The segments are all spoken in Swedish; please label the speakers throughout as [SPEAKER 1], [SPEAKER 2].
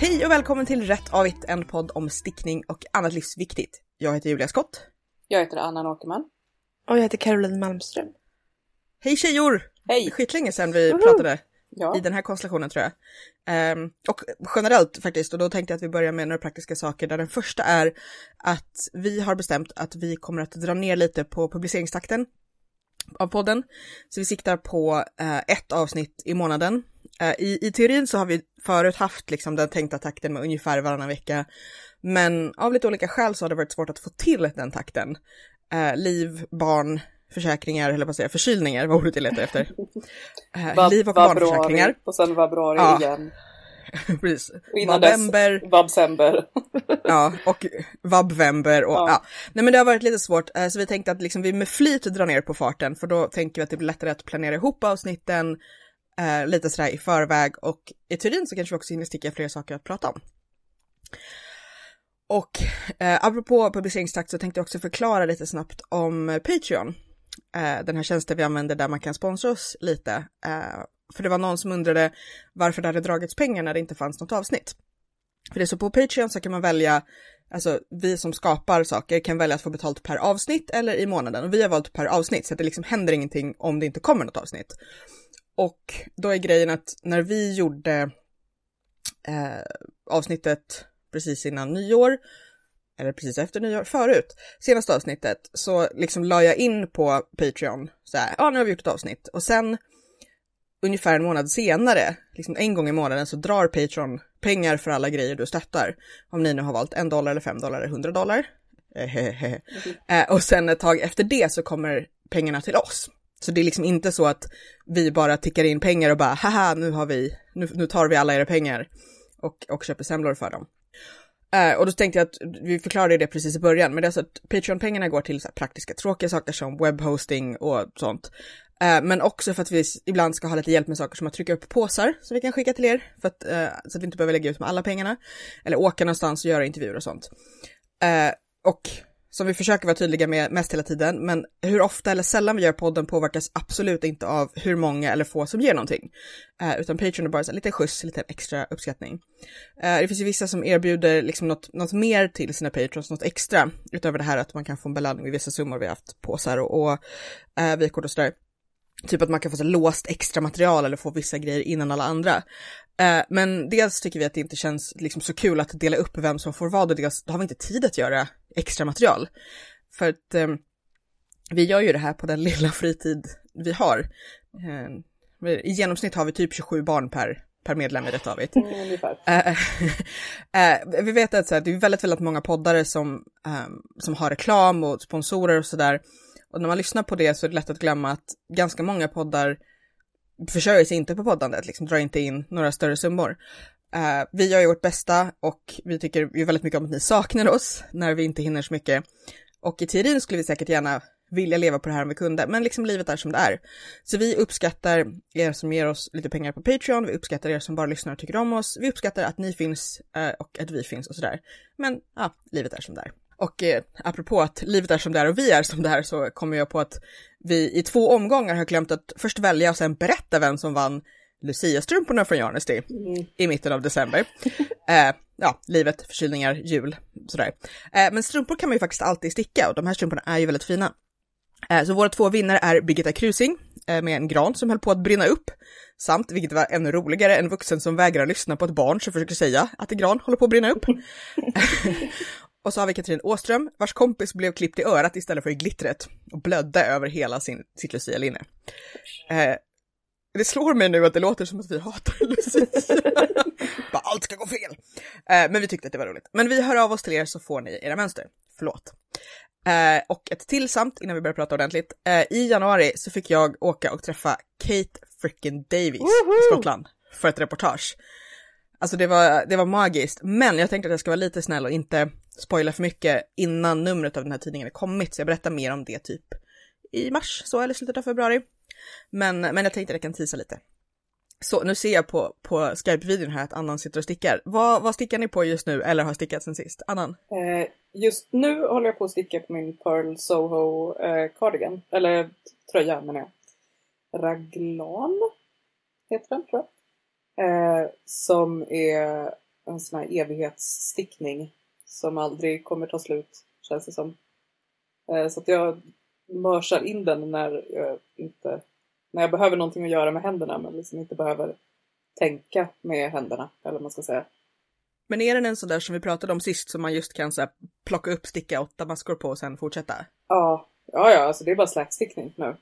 [SPEAKER 1] Hej och välkommen till Rätt Avigt, en podd om stickning och annat livsviktigt. Jag heter Julia Skott.
[SPEAKER 2] Jag heter Anna Åkerman.
[SPEAKER 3] Och jag heter Caroline Malmström.
[SPEAKER 1] Hej tjejor!
[SPEAKER 2] Hej!
[SPEAKER 1] Det är skitlänge sedan vi pratade
[SPEAKER 2] Ja,
[SPEAKER 1] i den här konstellationen tror jag. Ehm, och generellt faktiskt, och då tänkte jag att vi börjar med några praktiska saker där den första är att vi har bestämt att vi kommer att dra ner lite på publiceringstakten av podden. Så vi siktar på eh, ett avsnitt i månaden. Eh, i, I teorin så har vi förut haft liksom den tänkta takten med ungefär varannan vecka. Men av lite olika skäl så har det varit svårt att få till den takten. Eh, liv, barn, försäkringar, eller vad säger jag, förkylningar var ordet jag letade efter. Eh,
[SPEAKER 2] Vab-
[SPEAKER 1] liv och barnförsäkringar.
[SPEAKER 2] och sen vabruari
[SPEAKER 1] Ja.
[SPEAKER 2] igen.
[SPEAKER 1] Precis.
[SPEAKER 2] Och innan
[SPEAKER 1] November,
[SPEAKER 2] dess vabsember.
[SPEAKER 1] ja, och vabvember och ja.
[SPEAKER 2] Ja.
[SPEAKER 1] Nej men det har varit lite svårt, eh, så vi tänkte att liksom vi med flyt drar ner på farten, för då tänker vi att det blir lättare att planera ihop avsnitten eh, lite sådär i förväg och i teorin så kanske vi också hinner sticka fler saker att prata om. Och eh, apropå publiceringstakt så tänkte jag också förklara lite snabbt om Patreon. Eh, den här tjänsten vi använder där man kan sponsra oss lite. Eh, för det var någon som undrade varför det hade dragits pengar när det inte fanns något avsnitt. För det är så på Patreon så kan man välja, alltså vi som skapar saker kan välja att få betalt per avsnitt eller i månaden. Och vi har valt per avsnitt så att det liksom händer ingenting om det inte kommer något avsnitt. Och då är grejen att när vi gjorde eh, avsnittet precis innan nyår, eller precis efter nyår, förut, senaste avsnittet, så liksom la jag in på Patreon så här, ja nu har vi gjort ett avsnitt och sen ungefär en månad senare, liksom en gång i månaden så drar Patreon pengar för alla grejer du stöttar. Om ni nu har valt en dollar eller fem dollar eller hundra dollar. Mm. Eh, och sen ett tag efter det så kommer pengarna till oss. Så det är liksom inte så att vi bara tickar in pengar och bara haha nu har vi, nu, nu tar vi alla era pengar och, och köper semlor för dem. Uh, och då tänkte jag att vi förklarade det precis i början, men det är så att Patreon-pengarna går till så här praktiska tråkiga saker som webbhosting och sånt. Uh, men också för att vi ibland ska ha lite hjälp med saker som att trycka upp påsar som vi kan skicka till er, för att, uh, så att vi inte behöver lägga ut med alla pengarna. Eller åka någonstans och göra intervjuer och sånt. Och som vi försöker vara tydliga med mest hela tiden, men hur ofta eller sällan vi gör podden påverkas absolut inte av hur många eller få som ger någonting. Eh, utan Patreon är bara en liten skjuts, skjuts, lite extra uppskattning. Eh, det finns ju vissa som erbjuder liksom något, något mer till sina patrons, något extra, utöver det här att man kan få en belöning vid vissa summor. Vi har haft påsar och, och eh, vykort och sådär. Typ att man kan få så låst extra material eller få vissa grejer innan alla andra. Eh, men dels tycker vi att det inte känns liksom så kul att dela upp vem som får vad och dels då har vi inte tid att göra extra material. För att eh, vi gör ju det här på den lilla fritid vi har. Eh, I genomsnitt har vi typ 27 barn per, per medlem i Rätt Avigt.
[SPEAKER 2] Mm.
[SPEAKER 1] Eh, eh, vi vet att så här, det är väldigt, väldigt många poddare som, ehm, som har reklam och sponsorer och sådär. Och när man lyssnar på det så är det lätt att glömma att ganska många poddar försörjer sig inte på poddandet, liksom drar inte in några större summor. Uh, vi gör ju vårt bästa och vi tycker ju väldigt mycket om att ni saknar oss när vi inte hinner så mycket. Och i teorin skulle vi säkert gärna vilja leva på det här om vi kunde, men liksom livet är som det är. Så vi uppskattar er som ger oss lite pengar på Patreon, vi uppskattar er som bara lyssnar och tycker om oss, vi uppskattar att ni finns uh, och att vi finns och sådär. Men ja, livet är som det är. Och eh, apropå att livet är som det är och vi är som det är så kommer jag på att vi i två omgångar har glömt att först välja och sen berätta vem som vann Lucia-strumporna från Jarnesty
[SPEAKER 2] Mm.
[SPEAKER 1] i mitten av december. eh, ja, livet, förkylningar, jul, sådär. Eh, men strumpor kan man ju faktiskt alltid sticka och de här strumporna är ju väldigt fina. Eh, så våra två vinnare är Birgitta Krusing eh, med en gran som höll på att brinna upp. Samt, vilket var ännu roligare, en vuxen som vägrar lyssna på ett barn som försöker säga att en gran håller på att brinna upp. och så har vi Katrin Åström, vars kompis blev klippt i örat istället för i glittret och blödde över hela sin, sitt Lucia-linne. Eh, det slår mig nu att det låter som att vi hatar Lucia. Bara, allt ska gå fel. Eh, men vi tyckte att det var roligt. Men vi hör av oss till er så får ni era mönster. Förlåt. Eh, och ett till samt innan vi börjar prata ordentligt. Eh, I januari så fick jag åka och träffa Kate frickin Davies i Skottland för ett reportage. Alltså det var, det var magiskt, men jag tänkte att jag ska vara lite snäll och inte spoila för mycket innan numret av den här tidningen är kommit, så jag berättar mer om det typ i mars, så eller slutet av februari. Men, men jag tänkte att jag kan tisa lite. Så nu ser jag på, på Skype-videon här att Annan sitter och stickar. Vad, vad stickar ni på just nu eller har stickat sen sist? Annan?
[SPEAKER 2] Eh, just nu håller jag på att sticka på min Pearl Soho eh, cardigan. Eller tröja menar jag. Raglan heter den tror jag. Eh, som är en sån här evighetsstickning som aldrig kommer ta slut, känns det som. Eh, så att jag mörsar in den när jag inte när jag behöver någonting att göra med händerna men liksom inte behöver tänka med händerna, eller vad man ska säga.
[SPEAKER 1] Men är den en sån där som vi pratade om sist som man just kan så här, plocka upp, sticka åtta maskor på och sen fortsätta?
[SPEAKER 2] Ja, ja, ja alltså det är bara slätstickning nu.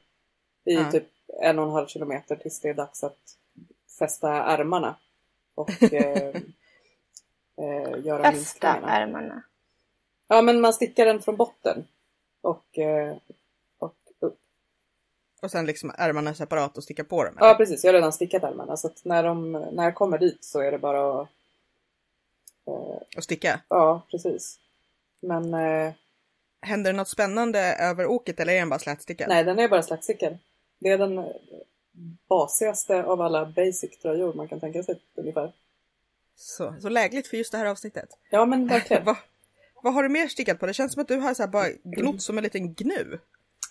[SPEAKER 2] I
[SPEAKER 1] Ja.
[SPEAKER 2] typ en och en halv kilometer tills det är dags att fästa ärmarna. Och eh, eh, göra
[SPEAKER 3] Fästa ärmarna.
[SPEAKER 2] Ja, men man stickar den från botten. Och, eh, och upp.
[SPEAKER 1] Och sen liksom ärmarna separat och sticka på dem?
[SPEAKER 2] Ja,
[SPEAKER 1] eller?
[SPEAKER 2] precis. Jag har redan stickat ärmarna. Så att när, de, när jag kommer dit så är det bara att... Eh,
[SPEAKER 1] Och sticka?
[SPEAKER 2] ja, precis. Men eh,
[SPEAKER 1] Händer det något spännande över oket eller är den bara slätstickad?
[SPEAKER 2] nej, den är bara slätstickad. Det är den basigaste av alla basic tröjor man kan tänka sig ungefär.
[SPEAKER 1] Så, så lägligt för just det här avsnittet.
[SPEAKER 2] Ja, men verkligen.
[SPEAKER 1] Va, vad har du mer stickat på? Det känns som att du har så här bara glott som en liten gnu.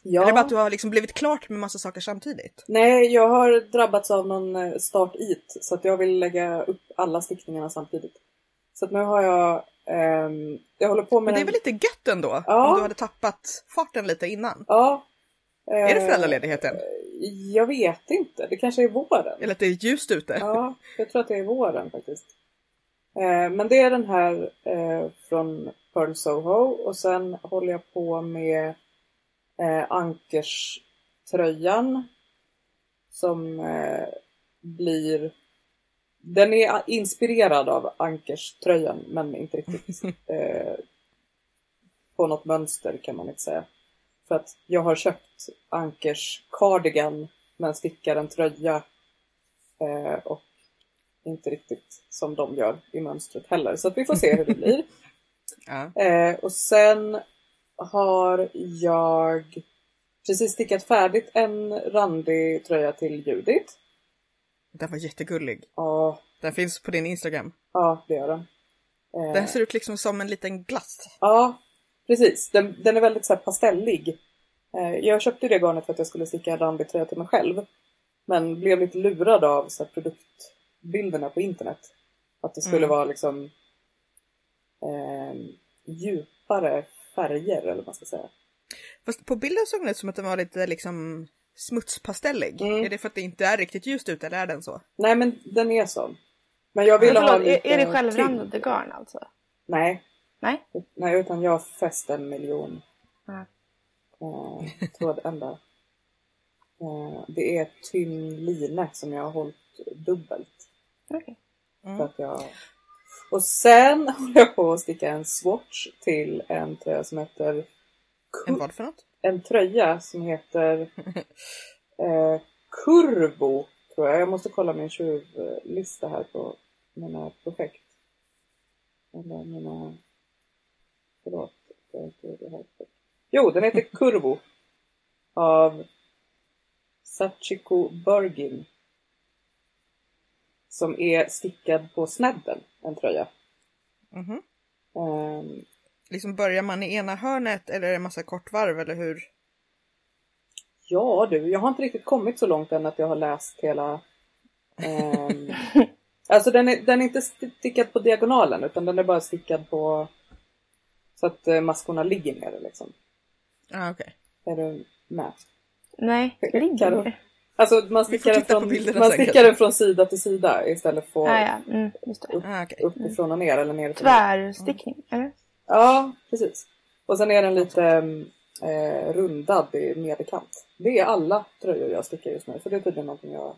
[SPEAKER 2] Ja.
[SPEAKER 1] Eller bara att du har liksom blivit klart med massa saker samtidigt.
[SPEAKER 2] Nej, jag har drabbats av någon eh, start-it så att jag vill lägga upp alla stickningarna samtidigt. Så att nu har jag... ehm, jag håller på med
[SPEAKER 1] Men det är
[SPEAKER 2] en-
[SPEAKER 1] väl lite gött ändå?
[SPEAKER 2] Ja.
[SPEAKER 1] Om du hade tappat farten lite innan.
[SPEAKER 2] Ja.
[SPEAKER 1] Är det
[SPEAKER 2] eh,
[SPEAKER 1] föräldraledigheten?
[SPEAKER 2] Jag vet inte. Det kanske är våren.
[SPEAKER 1] Eller att det är ljust ute?
[SPEAKER 2] Ja, jag tror att det är våren faktiskt. Eh, men det är den här eh, från Pearl Soho och sen håller jag på med eh, Ankers tröjan som blir den är inspirerad av Ankers tröjan men inte riktigt eh, på något mönster kan man inte säga. För att jag har köpt Ankers cardigan men stickar en tröja eh, och inte riktigt som de gör i mönstret heller. Så att vi får se hur det blir.
[SPEAKER 1] Ja.
[SPEAKER 2] Eh, och sen har jag precis stickat färdigt en randig tröja till Judith.
[SPEAKER 1] Den var jättegullig.
[SPEAKER 2] Ja,
[SPEAKER 1] Den finns på din Instagram.
[SPEAKER 2] ja det gör den. Eh,
[SPEAKER 1] Den ser ut liksom som en liten glass.
[SPEAKER 2] Ja, precis. Den, den är väldigt så här pastellig. Eh, jag köpte det garnet för att jag skulle sticka en randig tröja till mig själv. Men blev lite lurad av så här, produktbilderna på internet. Att det skulle
[SPEAKER 1] Mm.
[SPEAKER 2] vara liksom eh, djupare färger eller vad man ska säga.
[SPEAKER 1] Fast på bilden såg den ut som att den var lite liksom smutspastellig.
[SPEAKER 2] Mm.
[SPEAKER 1] Är det för att det inte är riktigt ljust ute eller är den så?
[SPEAKER 2] Nej men den är sån. Men jag
[SPEAKER 3] Men
[SPEAKER 2] ville ha lite
[SPEAKER 3] är, det
[SPEAKER 2] tyngd.
[SPEAKER 3] självrandade garn alltså?
[SPEAKER 2] Nej.
[SPEAKER 3] Nej?
[SPEAKER 2] Nej, utan jag har fäst en miljon
[SPEAKER 3] Ja.
[SPEAKER 2] eh, trådändar. Eh, det är tunn line som jag har hållit dubbelt.
[SPEAKER 1] Mm.
[SPEAKER 2] att jag... Och sen håller jag på att sticka en swatch till en tröja som heter...
[SPEAKER 1] En vad för något?
[SPEAKER 2] en tröja som heter eh, Kurvo, tror jag. Jag måste kolla min tjuvlista här på mina projekt. Eller mina... Förlåt. jag inte det här. Jo, den heter Kurvo. Av Sachiko Bergin. Som är stickad på snedden, en tröja.
[SPEAKER 1] Mhm.
[SPEAKER 2] Ehm,
[SPEAKER 1] Liksom börjar man i ena hörnet eller är det en massa kortvarv eller hur?
[SPEAKER 2] Ja du, jag har inte riktigt kommit så långt än att jag har läst hela... ehm, alltså den är, den är inte stickad på diagonalen utan den är bara stickad på... Så att eh, maskorna ligger nere liksom.
[SPEAKER 1] Ja ah, okej.
[SPEAKER 2] Är du med?
[SPEAKER 3] Nej, ligger det?
[SPEAKER 2] Alltså man stickar, den från, man stickar den från sida till sida istället för
[SPEAKER 3] Ah, ja, mm, just det.
[SPEAKER 1] Ah, okej.
[SPEAKER 2] uppifrån och ner eller ner
[SPEAKER 3] Tvärstickning, eller?
[SPEAKER 2] Ja, precis. Och sen är den lite eh, rundad i nederkant. Det är alla tröjor jag stickar just nu, så det är tydligen någonting jag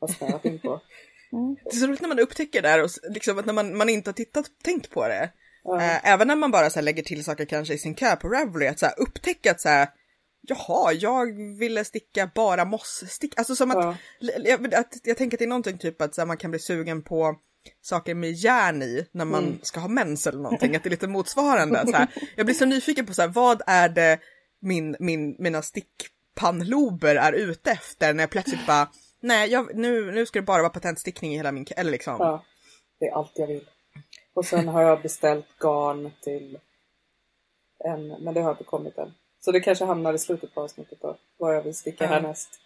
[SPEAKER 2] har snöat in på.
[SPEAKER 1] Det är så roligt när man upptäcker det här och liksom att när man, man inte har tittat, tänkt på det.
[SPEAKER 2] Ja.
[SPEAKER 1] Eh, även när man bara så här, lägger till saker kanske i sin kö på Ravelry, att så här, upptäcka att så här, jaha, jag ville sticka bara mossstick. Alltså som att,
[SPEAKER 2] Ja.
[SPEAKER 1] jag, att jag tänker att det är någonting typ att så här, man kan bli sugen på saker med järn i när man
[SPEAKER 2] Mm.
[SPEAKER 1] ska ha mens eller någonting, att det är lite motsvarande. Så här, jag blir så nyfiken på så här, vad är det min, min, mina stickpannlober är ute efter när jag plötsligt bara, nej, jag, nu, nu ska det bara vara patentstickning i hela min, eller liksom.
[SPEAKER 2] Ja, det är allt jag vill. Och sen har jag beställt garn till en, men det har inte kommit än. Så det kanske hamnar i slutet på avsnittet då, vad jag vill sticka
[SPEAKER 1] Ja.
[SPEAKER 2] härnäst.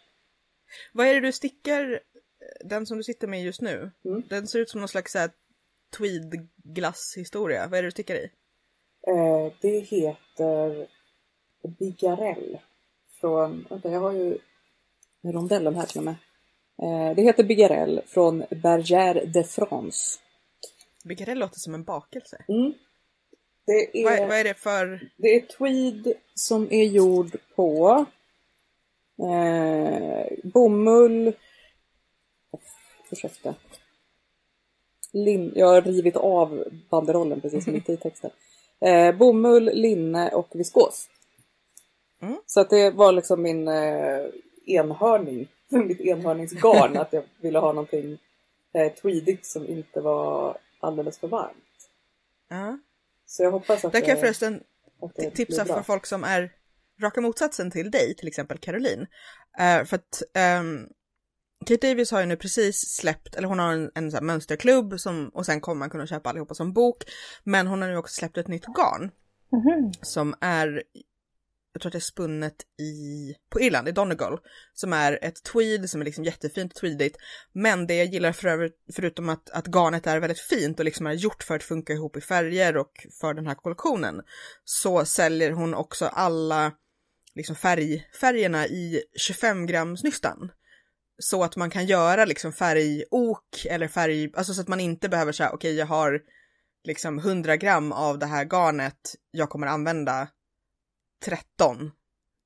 [SPEAKER 1] Vad är det du stickar, den som du sitter med just nu?
[SPEAKER 2] Mm.
[SPEAKER 1] Den ser ut som någon slags tweedglasshistoria. Vad är det du stickar i?
[SPEAKER 2] Eh, det heter Bigarell. Från, vänta jag har ju rondellen här till och med. Eh, det heter Bigarell från Bergère de France.
[SPEAKER 1] Bigarell låter som en bakelse.
[SPEAKER 2] Mm. Det är,
[SPEAKER 1] Vad, vad är det för...
[SPEAKER 2] det är tweed som är gjord på eh, bomull. Ursäkta. Lin, jag har rivit av banderollen precis mitt i texten. Eh, bomull, linne och viskos.
[SPEAKER 1] Mm.
[SPEAKER 2] Så att det var liksom min eh, enhörning, mitt enhörningsgarn, att jag ville ha någonting eh, tweedigt som inte var alldeles för varmt.
[SPEAKER 1] Ja.
[SPEAKER 2] Så jag hoppas att
[SPEAKER 1] Där kan jag förresten tipsa för folk som är raka motsatsen till dig, till exempel Caroline. Eh, för att ehm, Kate Davis har ju nu precis släppt, eller hon har en, en så här mönsterklubb som, och sen kommer man kunna köpa allihopa som bok. Men hon har nu också släppt ett nytt garn
[SPEAKER 3] Mhm.
[SPEAKER 1] som är, jag tror att det är spunnet i, på Irland, i Donegal, som är ett tweed som är liksom jättefint tweedigt. Men det jag gillar för övrigt, förutom att, att garnet är väldigt fint och liksom är gjort för att funka ihop i färger och för den här kollektionen, så säljer hon också alla liksom färg, färgerna i 25 grams nystan. Så att man kan göra liksom färgok eller färg, alltså så att man inte behöver säga okej jag har liksom 100 gram av det här garnet, jag kommer använda 13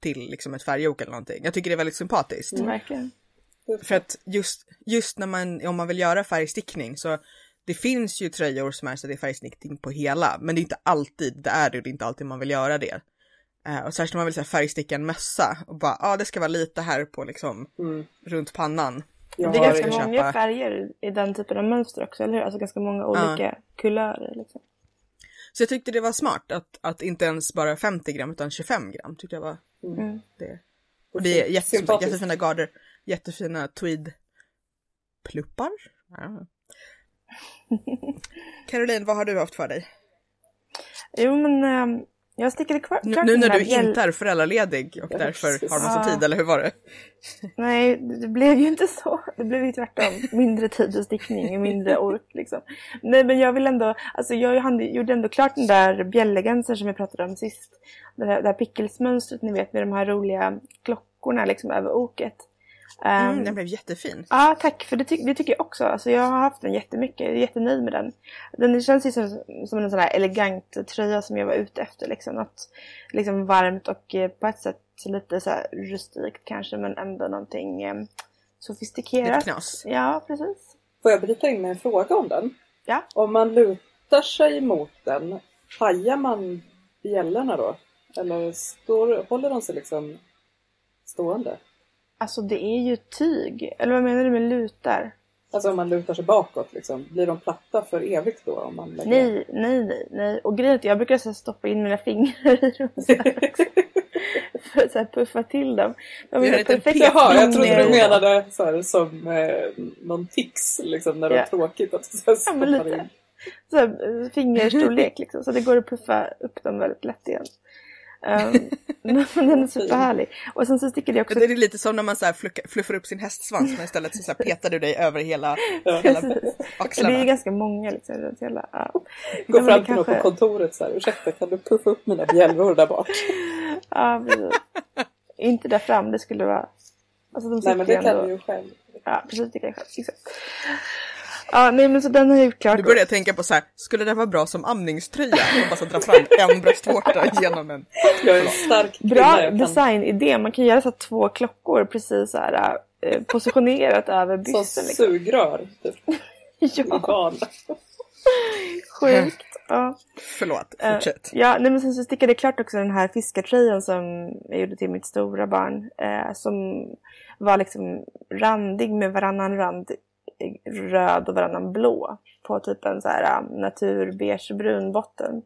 [SPEAKER 1] till liksom ett färgok eller någonting. Jag tycker det är väldigt sympatiskt.
[SPEAKER 3] Verkligen.
[SPEAKER 1] För att just, just när man, om man vill göra färgstickning så det finns ju tröjor som är så det är färgstickning på hela, men det är inte alltid det är det, det är inte alltid man vill göra det. Eh, och särskilt om man vill så här, färgsticka en mössa och bara, ja ah, det ska vara lite här på liksom
[SPEAKER 2] Mm.
[SPEAKER 1] runt pannan.
[SPEAKER 2] Jag
[SPEAKER 3] det är ganska
[SPEAKER 1] köpa-
[SPEAKER 3] många färger i den typen av mönster också, eller hur? Alltså ganska många olika kulörer. Liksom.
[SPEAKER 1] Så jag tyckte det var smart att, att inte ens bara 50 gram utan 25 gram tyckte jag var
[SPEAKER 3] Mm.
[SPEAKER 1] det. Och det är jätte,
[SPEAKER 2] Sympatiskt.
[SPEAKER 1] jättefina garder, jättefina tweed pluppar. Ja. Caroline, vad har du haft för dig?
[SPEAKER 3] Jo men ehm, jag stickade.
[SPEAKER 1] Nu,
[SPEAKER 3] klart
[SPEAKER 1] nu
[SPEAKER 3] den
[SPEAKER 1] när
[SPEAKER 3] där
[SPEAKER 1] du inte är föräldraledig och
[SPEAKER 2] Ja,
[SPEAKER 1] därför
[SPEAKER 2] precis.
[SPEAKER 1] har massa
[SPEAKER 3] Ah.
[SPEAKER 1] tid, eller hur var det?
[SPEAKER 3] Nej, det blev ju inte så. Det blev ju tvärtom. Mindre tid för stickning och mindre ork liksom. Nej men jag vill ändå, alltså jag gjorde ändå klart den där bjällegensen som vi pratade om sist. Det här, det här pickelsmönstret ni vet med de här roliga klockorna liksom över oket. Ehm,
[SPEAKER 1] Mm, den blev jättefin.
[SPEAKER 3] Ja, tack. För det, ty- det tycker jag också. Alltså, jag har haft den jättemycket. Jag är jättenöjd med den. Den känns ju som, som en sån här elegant tröja som jag var ute efter. Liksom. Något liksom varmt och eh, på ett sätt lite så här rustikt kanske men ändå någonting eh,
[SPEAKER 1] Lite
[SPEAKER 3] sofistikerat.
[SPEAKER 1] knas.
[SPEAKER 3] Ja, precis.
[SPEAKER 2] Får jag bryta in med en fråga om den?
[SPEAKER 3] Ja.
[SPEAKER 2] Om man lutar sig mot den, pajar man bjällorna då? Eller står, håller de sig liksom stående?
[SPEAKER 3] Alltså det är ju tyg. Eller vad menar du med lutar?
[SPEAKER 2] Alltså om man lutar sig bakåt liksom, blir de platta för evigt då? Om man lägger
[SPEAKER 3] Nej, nej, nej, nej. Och grejen är att jag brukar så stoppa in mina fingrar i dem så här också. För att så här puffa till dem. De
[SPEAKER 1] Det är
[SPEAKER 3] perfekta
[SPEAKER 2] Jaha, jag trodde du menade så här, som eh, någon tics liksom när det
[SPEAKER 3] Ja.
[SPEAKER 2] är tråkigt att du så här
[SPEAKER 3] Ja, men
[SPEAKER 2] stoppar
[SPEAKER 3] lite.
[SPEAKER 2] in.
[SPEAKER 3] Så här, eh, fingerstorlek liksom. Så det går att puffa upp dem väldigt lätt igen. Men den är superhärlig. Och sen så stickade jag också...
[SPEAKER 1] Det är lite som när man så fluffar upp sin hästsvans men istället så, så här petar du dig över hela, hela
[SPEAKER 3] Precis. Det är
[SPEAKER 1] axlarna.
[SPEAKER 3] ju ganska många liksom. runt hela, ja.
[SPEAKER 2] Gå fram
[SPEAKER 3] det
[SPEAKER 2] till någon på
[SPEAKER 3] kanske-
[SPEAKER 2] kontoret så här, ursäkta kan du puffa upp mina bjällror där bak?
[SPEAKER 3] ja, precis. Inte där fram, det skulle vara... Alltså de
[SPEAKER 2] Nej men det kan
[SPEAKER 3] ändå...
[SPEAKER 2] du ju själv.
[SPEAKER 3] Ja, precis. Det kan jag själv. Exakt. Ja, nej men så den har jag gjort klart.
[SPEAKER 1] Nu börjar jag tänka på så här, skulle det vara bra som amningströja? Man bara så dra fram en bröstvårta genom en.
[SPEAKER 2] Jag är en stark kvinna.
[SPEAKER 3] Bra
[SPEAKER 2] kan,
[SPEAKER 3] designidé. Man kan göra så här två klockor precis så här eh, positionerat över
[SPEAKER 2] som
[SPEAKER 3] bysten. Liksom.
[SPEAKER 2] sugrör typ,
[SPEAKER 3] Ja, sjukt. Ja.
[SPEAKER 1] Förlåt,
[SPEAKER 3] Eh,
[SPEAKER 1] fortsätt.
[SPEAKER 3] Ja, nej, men sen så stickade jag klart också den här fiskartröjan som jag gjorde till mitt stora barn. Eh, som var liksom randig med varannan rand röd och varannan blå. På typ en så här um, naturbeigebrun botten.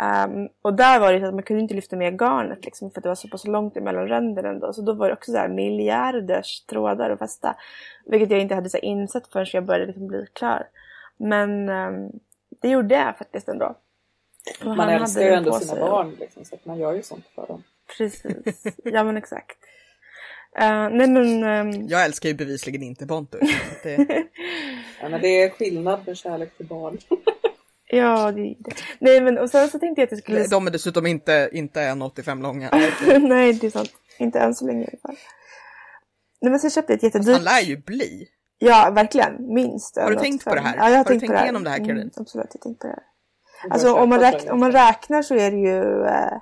[SPEAKER 3] Ehm, och där var det så att man kunde inte lyfta med garnet liksom, för att det var så pass långt emellan ränderna ändå. Så då var det också så här miljarders trådar att fästa. Vilket jag inte hade så här insett förrän jag började liksom bli klar. Men ehm, det gjorde jag faktiskt ändå. Och
[SPEAKER 2] Man älskar ju ändå sina barn liksom, så att man gör ju sånt för dem.
[SPEAKER 3] Precis. Ja men exakt. Eh, nej men... ehm,
[SPEAKER 1] Jag älskar ju bevisligen inte Pontus. så Det,
[SPEAKER 2] Ja, men det är skillnad med kärlek till barn.
[SPEAKER 3] Ja, det, det. Nej men och sen så tänkte jag att jag skulle...
[SPEAKER 1] De är dessutom inte, inte 1,85 långa.
[SPEAKER 3] Nej, det är sant. Inte än så länge i alla fall. Nej men så köpte jag ett jättedyrt...
[SPEAKER 1] Han lär ju bli.
[SPEAKER 3] Ja, verkligen. Minst.
[SPEAKER 1] Har du tänkt på det här?
[SPEAKER 3] Ja, jag har,
[SPEAKER 1] har
[SPEAKER 3] tänkt
[SPEAKER 1] du
[SPEAKER 3] på
[SPEAKER 1] tänkt
[SPEAKER 3] det
[SPEAKER 1] igenom det här Caroline?
[SPEAKER 3] Mm, absolut, jag har tänkt på det här. Alltså om man, räk om man räknar så är det ju eh,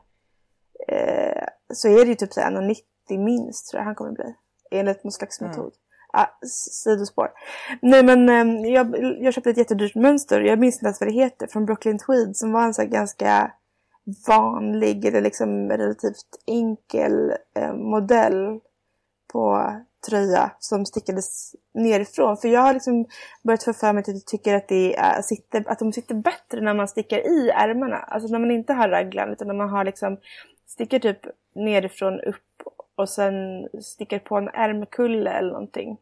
[SPEAKER 3] eh, så är det ju typ 1,90 minst tror jag han kommer bli. Enligt någon slags
[SPEAKER 1] Mm.
[SPEAKER 3] metod. Ah, sidospår. Nej men eh, jag, jag köpte ett jättedyrt mönster. Jag minns inte ens vad det heter. Från Brooklyn Tweed som var en så ganska vanlig eller liksom relativt enkel eh, modell på tröja som stickades nerifrån. För jag har liksom börjat få för mig att jag tycker att, det är, sitter, att de sitter bättre när man stickar i ärmarna. Alltså när man inte har raglan utan när man har liksom stickar typ nerifrån upp och sen stickar på en ärmkulle eller någonting.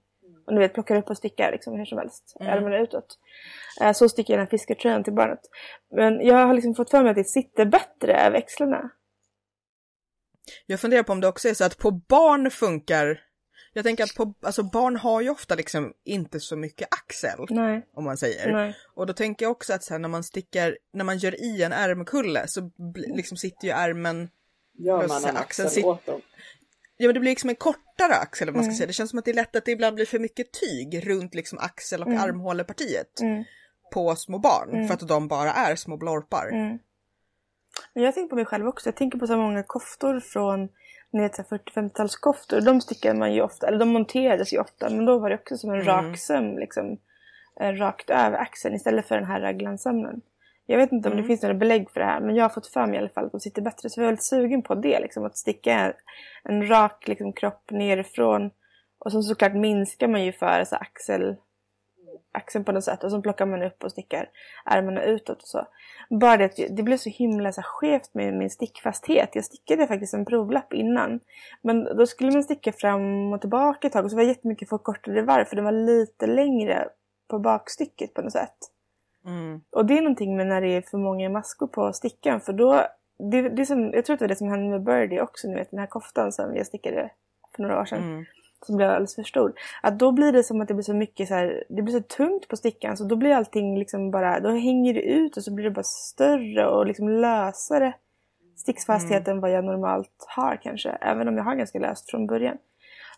[SPEAKER 3] Och ni vet plockar upp och stickar liksom hur som helst.
[SPEAKER 1] Mm.
[SPEAKER 3] Ärmarna utåt. Eh, Så stickar jag den här fiskartröjan till barnet. Men jag har liksom fått för mig att det sitter bättre över växlarna.
[SPEAKER 1] Jag funderar på om det också är så att på barn funkar jag tänker att på, alltså barn har ju ofta liksom inte så mycket axel,
[SPEAKER 3] Nej.
[SPEAKER 1] om man säger.
[SPEAKER 3] Nej.
[SPEAKER 1] Och då tänker jag också att så här, när man stickar, när man gör i en ärmkulle så bli, liksom sitter ju ärmen,
[SPEAKER 2] Gör man en
[SPEAKER 1] axeln
[SPEAKER 2] axel
[SPEAKER 1] sit-
[SPEAKER 2] åt dem?
[SPEAKER 1] Ja men det blir liksom en kortare axel om man ska
[SPEAKER 3] Mm.
[SPEAKER 1] säga. Det känns som att det är lätt att det ibland blir för mycket tyg runt liksom axel och
[SPEAKER 3] Mm.
[SPEAKER 1] armhålepartiet
[SPEAKER 3] Mm.
[SPEAKER 1] på små barn.
[SPEAKER 3] Mm.
[SPEAKER 1] För att de bara är små blorpar.
[SPEAKER 3] Mm. Jag tänker på mig själv också. Jag tänker på så många koftor från ner till 40-50-talskoftor. De stickar man ju ofta, eller de monterades ju ofta. Men då var det också som en
[SPEAKER 1] Mm.
[SPEAKER 3] rak söm liksom. Rakt över axeln istället för den här raglansömnen. Jag vet inte om
[SPEAKER 1] Mm.
[SPEAKER 3] det finns några belägg för det här. Men jag har fått för mig i alla fall att de sitter bättre. Så jag är väldigt sugen på det. Liksom, att sticka en, rak liksom, kropp nerifrån. Och så såklart minskar man ju för så axel, axeln på något sätt. Och så plockar man upp och stickar ärmarna utåt och så. Bara det att det blev så himla så här, skevt med min stickfasthet. Jag stickade faktiskt en provlapp innan. Men då skulle man sticka fram och tillbaka ett tag och så var det jättemycket förkortade varv för det var lite längre på bakstycket på något sätt.
[SPEAKER 1] Mm.
[SPEAKER 3] Och det är någonting med när det är för många maskor på stickan för då, det, det som, jag tror att det var det som hände med Birdie också, ni vet den här koftan som jag stickade för några år sedan
[SPEAKER 1] Mm.
[SPEAKER 3] som blev alldeles för stor. Att då blir det som att det blir så mycket så här, det blir så tungt på stickan så då blir allting liksom bara, då hänger det ut och så blir det bara större och liksom lösare sticksfasthet än vad jag normalt har kanske. Även om jag har ganska löst från början.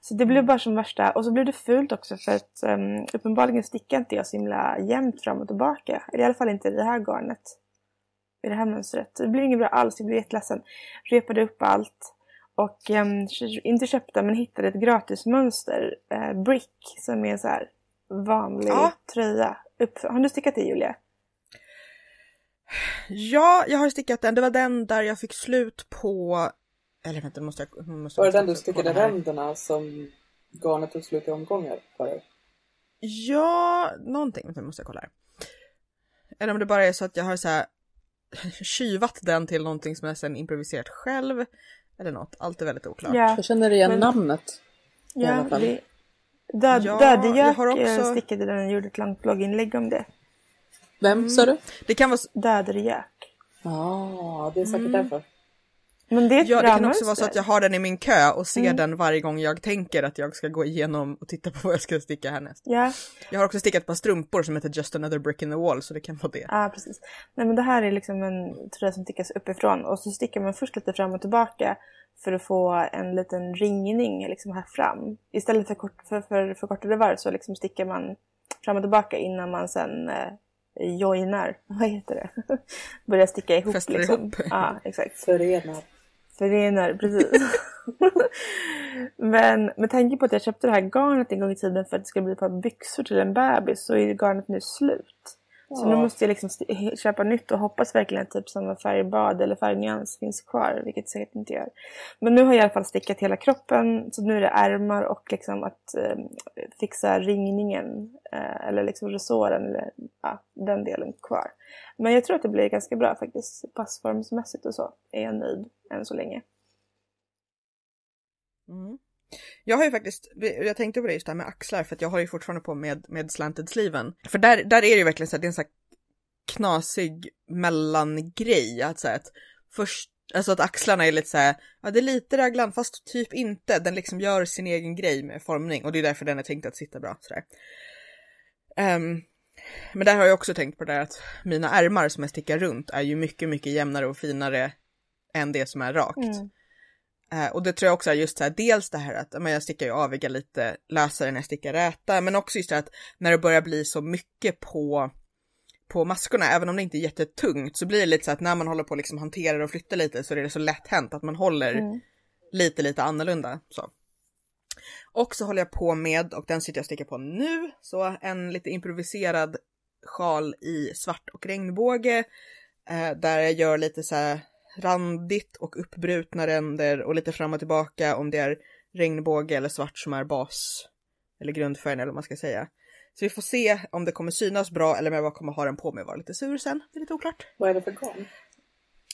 [SPEAKER 3] Så det blev bara som värsta, och så blev det fult också för att um, uppenbarligen stickar inte jag så himla jämnt fram och tillbaka. I alla fall inte i det här garnet. I det här mönstret. Det blev inget bra alls, jag blev jätteledsen. Repade upp allt. Och ehm, inte köpte men hittade ett gratismönster, eh, Brick, som är en så här vanlig
[SPEAKER 1] Ja.
[SPEAKER 3] tröja. Upp, har du stickat det Julia?
[SPEAKER 1] Ja, jag har stickat den. Det var den där jag fick slut på... Eller vänta, måste jag... Måste
[SPEAKER 2] Var det den du stickade ränderna som garnet tog slut i omgångar för?
[SPEAKER 1] Ja, någonting. Vänta, måste jag kolla här. Eller om det bara är så att jag har så här tjuvat den till någonting som jag sen improviserat själv. Eller något. Allt är väldigt oklart.
[SPEAKER 3] Ja,
[SPEAKER 2] Jag känner igen
[SPEAKER 3] Men-
[SPEAKER 2] namnet.
[SPEAKER 3] ja det, Död,
[SPEAKER 1] Ja,
[SPEAKER 3] Dödegök
[SPEAKER 1] jag har också-
[SPEAKER 3] stickade den och gjorde ett långt blogginlägg om det.
[SPEAKER 2] Vem sa du?
[SPEAKER 1] Det kan vara...
[SPEAKER 3] Dödegök.
[SPEAKER 2] Ja, det är säkert därför.
[SPEAKER 3] Men det är ett
[SPEAKER 1] Ja, det
[SPEAKER 3] bra
[SPEAKER 1] kan också vara så att jag har den i min kö och ser
[SPEAKER 3] Mm.
[SPEAKER 1] den varje gång jag tänker att jag ska gå igenom och titta på vad jag ska sticka härnäst.
[SPEAKER 3] Ja,
[SPEAKER 1] Jag har också stickat ett par strumpor som heter Just another brick in the wall så det kan vara det.
[SPEAKER 3] ja, precis. Nej men det här är liksom en tröja som stickas uppifrån och så stickar man först lite fram och tillbaka för att få en liten ringning liksom här fram. Istället för, kort, för, för förkortade varv så liksom stickar man fram och tillbaka innan man sen eh, joinar, vad heter det? Börjar sticka ihop
[SPEAKER 1] Fäster
[SPEAKER 3] liksom.
[SPEAKER 1] ihop.
[SPEAKER 3] Ja, exakt.
[SPEAKER 2] Förenar.
[SPEAKER 3] Förenar, precis. Men med tanke på att jag köpte det här garnet en gång i tiden för att det skulle bli ett par byxor till en bebis så är garnet nu slut. Så nu måste jag liksom köpa nytt och hoppas verkligen att typ samma färgbad eller färgnyans finns kvar, vilket det säkert inte gör. Men nu har jag i alla fall stickat hela kroppen, så nu är det ärmar och liksom att eh, fixa ringningen eh, eller liksom resåren eller ja, den delen kvar. Men jag tror att det blir ganska bra faktiskt, passformsmässigt och så är jag nöjd än så länge.
[SPEAKER 1] Mm. Jag har ju faktiskt, jag tänkte på det just det här med axlar för att jag har ju fortfarande på med, med slanted sleeven. För där, där är det ju verkligen så att det är en sån här knasig mellangrej. Att säga att först, alltså att axlarna är lite så här, ja det är lite raglan fast typ inte. Den liksom gör sin egen grej med formning och det är därför den är tänkt att sitta bra sådär. Um, ehm, Men där har jag också tänkt på det där att mina ärmar som jag stickar runt är ju mycket, mycket jämnare och finare än det som är rakt.
[SPEAKER 3] Mm.
[SPEAKER 1] Eh, och det tror jag också är just så här, dels det här att men jag stickar ju aviga lite lösare när jag stickar räta, men också just det här att när det börjar bli så mycket på på maskorna, även om det inte är jättetungt, så blir det lite så att när man håller på att liksom hantera och flytta lite så är det så lätt hänt att man håller
[SPEAKER 3] Mm.
[SPEAKER 1] lite, lite annorlunda. Så. Och så håller jag på med, och den sitter jag och stickar på nu, så en lite improviserad sjal i svart och regnbåge. Eh, där jag gör lite så här randigt och uppbrutna ränder och lite fram och tillbaka om det är regnbåge eller svart som är bas eller grundfärgen eller vad man ska säga. Så vi får se om det kommer synas bra eller om jag bara kommer ha den på mig och vara lite sur sen. Det är lite oklart.
[SPEAKER 2] Vad är det för garn?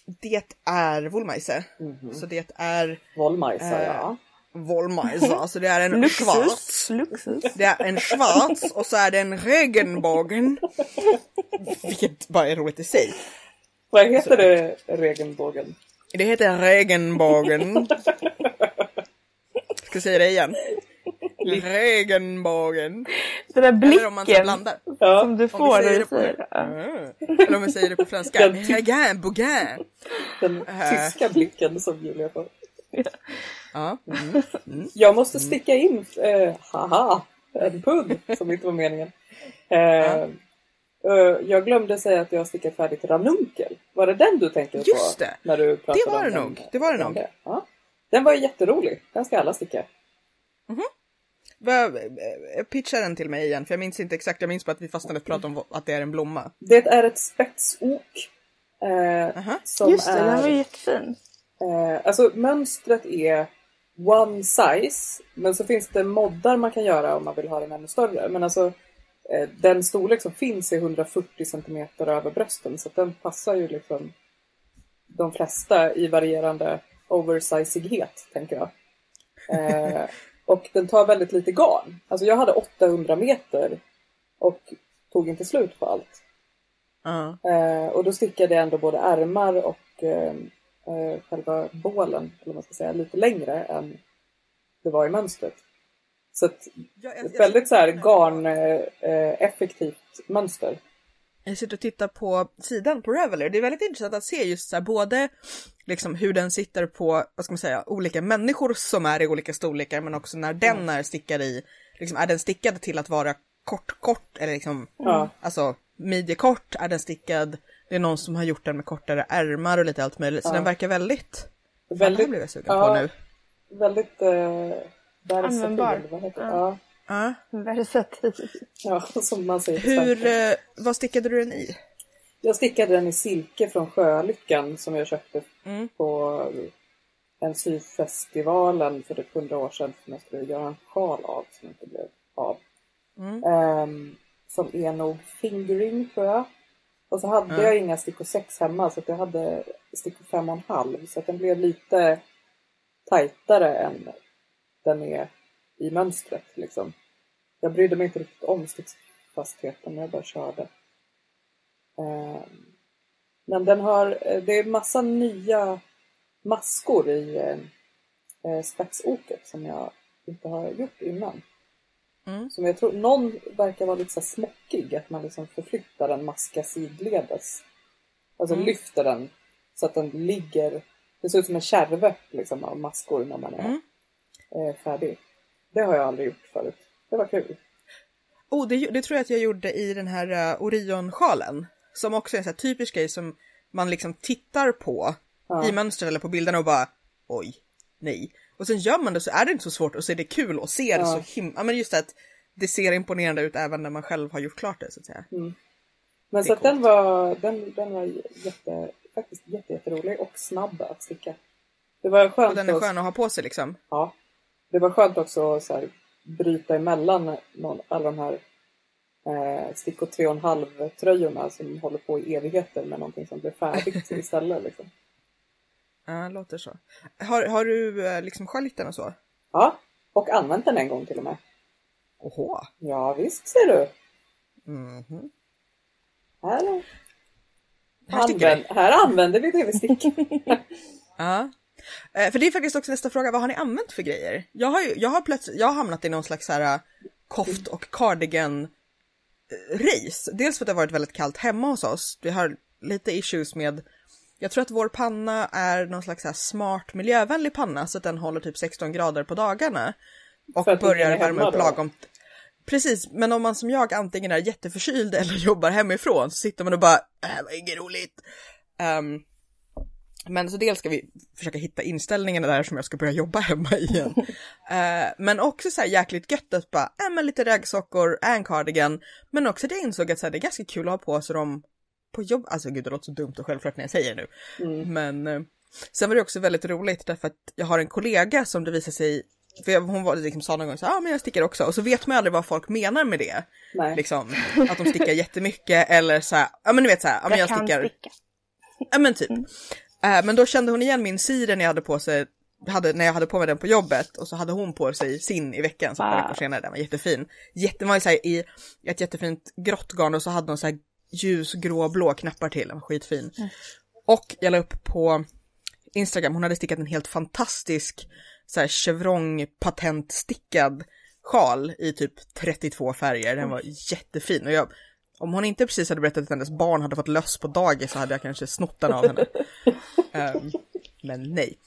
[SPEAKER 1] Det är woolmeise.
[SPEAKER 2] Mhm.
[SPEAKER 1] Så det är
[SPEAKER 2] Wollmajsa,
[SPEAKER 1] Eh,
[SPEAKER 2] ja.
[SPEAKER 1] woolmeise, alltså det är en schwarz.
[SPEAKER 3] Luxus. Luxus.
[SPEAKER 1] Det är en schwarz och så är det en regenbågen. Vilket bara är roligt i sig.
[SPEAKER 2] Vad heter det, regenbågen?
[SPEAKER 1] Det heter regenbågen. Ska säga det igen? Regenbågen.
[SPEAKER 3] Den där
[SPEAKER 1] Eller om man
[SPEAKER 3] blicken
[SPEAKER 1] blandar.
[SPEAKER 2] Ja,
[SPEAKER 3] som du får när du säger det.
[SPEAKER 1] Mm. Eller om vi säger det på franska.
[SPEAKER 2] Den typ-
[SPEAKER 1] Regenbågen.
[SPEAKER 2] den
[SPEAKER 1] Äh.
[SPEAKER 2] tyska blicken som Julia får.
[SPEAKER 1] Ja.
[SPEAKER 2] Jag måste sticka in, eh, haha, en pudd som inte var meningen. Eh, eh, jag glömde säga att jag har stickat färdigt ranunkel. Var det den du tänkte på?
[SPEAKER 1] Just det.
[SPEAKER 2] När du pratade
[SPEAKER 1] Det var det
[SPEAKER 2] den-
[SPEAKER 1] nog. Det var det nog.
[SPEAKER 2] Ja. Den var jätterolig. Den ska alla sticka.
[SPEAKER 1] Vad- eh, Pitcha den till mig igen, för jag minns inte exakt. Jag minns bara att vi fastnade och pratade om att det är en blomma.
[SPEAKER 2] Det är ett spetsok. Eh,
[SPEAKER 1] Aha.
[SPEAKER 2] som
[SPEAKER 3] Just det,
[SPEAKER 2] är,
[SPEAKER 3] den var jättefin.
[SPEAKER 2] Eh, alltså mönstret är one size, men så finns det moddar man kan göra om man vill ha den ännu större. Men alltså eh, den storlek som finns är 140 cm över brösten så den passar ju liksom de flesta i varierande oversizighet, tänker jag. Eh, och den tar väldigt lite garn. Alltså jag hade 800 meter och tog inte slut på allt.
[SPEAKER 1] Ja.
[SPEAKER 2] Eh, och då stickade jag ändå både ärmar och eh, eh, själva bålen, eller man ska säga, lite längre än det var i mönstret. Så att,
[SPEAKER 1] Jag, jag,
[SPEAKER 2] ett väldigt så här garn eh, mönster.
[SPEAKER 1] Jag sitter och tittar på sidan på Reveler. Det är väldigt intressant att se just så här både liksom hur den sitter på, vad ska man säga, olika människor som är i olika storlekar, men också när den är stickad i, liksom är den stickad till att vara kort, kort eller liksom,
[SPEAKER 2] Ja.
[SPEAKER 1] alltså midjekort, är den stickad, det är någon som har gjort den med kortare ärmar och lite allt möjligt, så
[SPEAKER 2] Ja.
[SPEAKER 1] den verkar väldigt, Fan, det här
[SPEAKER 2] Väldigt,
[SPEAKER 1] blev jag sugen
[SPEAKER 2] ja.
[SPEAKER 1] på nu.
[SPEAKER 2] väldigt eh,
[SPEAKER 3] Användbar.
[SPEAKER 2] vad heter det?
[SPEAKER 3] Ja.
[SPEAKER 2] Ja.
[SPEAKER 1] Ja.
[SPEAKER 3] Versatil.
[SPEAKER 2] ja, som man säger
[SPEAKER 1] Hur, eh, vad stickade du den i?
[SPEAKER 2] Jag stickade den i silke från Sjölyckan som jag köpte
[SPEAKER 1] Mm.
[SPEAKER 2] på en syfestivalen för typ 100 år sedan som jag skulle göra en sjal av som inte blev av.
[SPEAKER 1] Mm.
[SPEAKER 2] Ehm, som är nog fingering tror jag. Och så hade
[SPEAKER 1] Ja.
[SPEAKER 2] jag inga stickor 6 hemma så att jag hade stickor 5,5 så att den blev lite tajtare än den är i mönstret liksom. Jag brydde mig inte riktigt om stickfastheten när jag bara körde. Ehm, men den har, eh, det är massa nya maskor i eh, eh, spetsoket som jag inte har gjort innan.
[SPEAKER 1] Mm.
[SPEAKER 2] Som jag tror, någon verkar vara lite så smockig, att man liksom förflyttar en maska sidledes. Alltså
[SPEAKER 1] Mm.
[SPEAKER 2] lyfter den så att den ligger, det ser ut som en kärve liksom av maskor när man är
[SPEAKER 1] Mm.
[SPEAKER 2] Eh, färdig. Det har jag aldrig gjort förut. Det var kul.
[SPEAKER 1] Oh, det, det tror jag att jag gjorde i den här uh, Orion-sjalen. Som också är en typisk grej som man liksom tittar på
[SPEAKER 2] Ja.
[SPEAKER 1] i mönstren eller på bilderna och bara oj, nej. Och sen gör man det så är det inte så svårt och så är det kul och ser
[SPEAKER 2] Ja.
[SPEAKER 1] så himla, men just det att det ser imponerande ut även när man själv har gjort klart det så att säga.
[SPEAKER 2] Men
[SPEAKER 1] Det är
[SPEAKER 2] så att den var, den, den var jätte, faktiskt jätte, jätterolig och snabb att sticka. Det var skönt,
[SPEAKER 1] Och den är skön att ha på sig liksom.
[SPEAKER 2] Ja. Det var skönt också att så här, bryta emellan någon, alla de här eh, stickor 3,5 tröjorna som håller på i evigheter med någonting som blir färdigt istället. Liksom.
[SPEAKER 1] Ja, låter så. Har, har du eh, liksom sköljt den och så?
[SPEAKER 2] Ja, och använt den en gång till och med.
[SPEAKER 1] Oho.
[SPEAKER 2] Ja visst ser du.
[SPEAKER 1] Mhm.
[SPEAKER 2] Här,
[SPEAKER 1] Här
[SPEAKER 2] använd, här använder vi stickar.
[SPEAKER 1] Ja. Eh, För det är faktiskt också nästa fråga, vad har ni använt för grejer? Jag har, ju, jag har plötsligt, jag har hamnat i någon slags här eh, koft och cardigan race. Dels för att det har varit väldigt kallt hemma hos oss. Vi har lite issues med jag tror att vår panna är någon slags här smart miljövänlig panna så att den håller typ 16 grader på dagarna. Och börjar värma upp lagom. Precis, men om man som jag antingen är jätteförkyld eller jobbar hemifrån så sitter man och bara, här var inget roligt. Um, men så dels ska vi försöka hitta inställningarna där som jag ska börja jobba hemma igen. uh, men också så här jäkligt gött att bara, äh, men lite raggsockor, en cardigan. Men också det jag insåg att så här, det är ganska kul att ha på sig dem på jobb. Alltså gud det låter så dumt och självklart när jag säger nu. Mm. Men uh, sen var det också väldigt roligt därför att jag har en kollega som det visar sig för hon var, liksom, sa någon gång så ja ah, men jag stickar också och så vet man aldrig vad folk menar med det. Nej. Liksom, att de stickar jättemycket eller så ja men ni vet så här, ja men jag, jag stickar. Sticka. Ja men typ. Mm. Uh, men då kände hon igen min siren jag hade på sig hade, när jag hade på mig den på jobbet och så hade hon på sig sin i veckan så wow. veckor senare. Den var jättefin. Jätte, var så här, i ett jättefint grått garn och så hade hon så här ljusgrå-blå knappar till. Den var skitfin. Mm. Och jag la upp på Instagram, hon hade stickat en helt fantastisk så här chevron patentstickad sjal i typ 32 färger. Den var jättefin och jag, om hon inte precis hade berättat att hennes barn hade fått löss på dagis så hade jag kanske snott den av henne. um, men nej.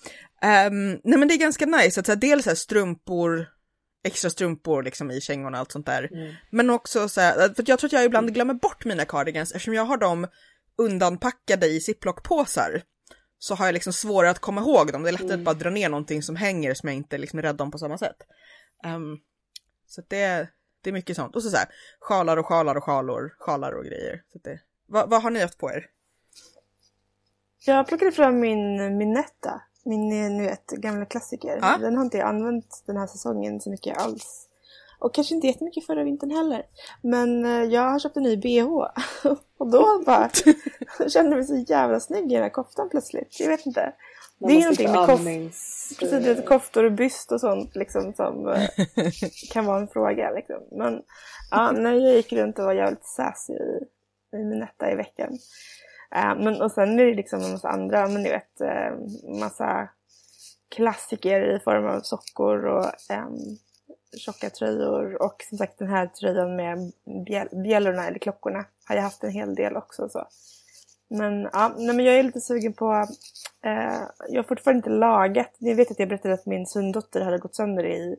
[SPEAKER 1] Um, nej men det är ganska nice att så här, dels så här, strumpor, extra strumpor liksom i kängorna och allt sånt där. Mm. Men också så här, för jag tror att jag ibland glömmer bort mina cardigans eftersom jag har dem undanpackade i ziplockpåsar så har jag liksom svårare att komma ihåg dem. Det är lättare mm. att bara dra ner någonting som hänger som jag inte liksom är rädd om på samma sätt. Um, så det, det är mycket sånt. Och så, så här, sjalar och sjalar och sjalor, sjalar och grejer. Så det, vad, vad har ni haft på er?
[SPEAKER 3] Jag plockade fram min Minetta, min ni vet, gamla klassiker. Ah? Den har inte jag använt den här säsongen så mycket alls. Och kanske inte jättemycket förra vintern heller. Men eh, jag har köpt en ny bh. Och då bara kände jag mig så jävla snygg i den här koftan plötsligt. Jag vet inte. Man det är någonting med kof precis, koftor och byst och sånt liksom som eh, kan vara en fråga. Liksom. Men ja, när jag gick runt och var jävligt sassy i, i min netta i veckan. Uh, men, och sen är det liksom en massa andra, men ni vet, uh, massa klassiker i form av sockor och um, tjocka tröjor och som sagt den här tröjan med bjäl bjällorna eller klockorna har jag haft en hel del också. Så. Men, ja, nej, men jag är lite sugen på, jag har fortfarande inte lagat, ni vet att jag berättade att min söndotter hade gått sönder i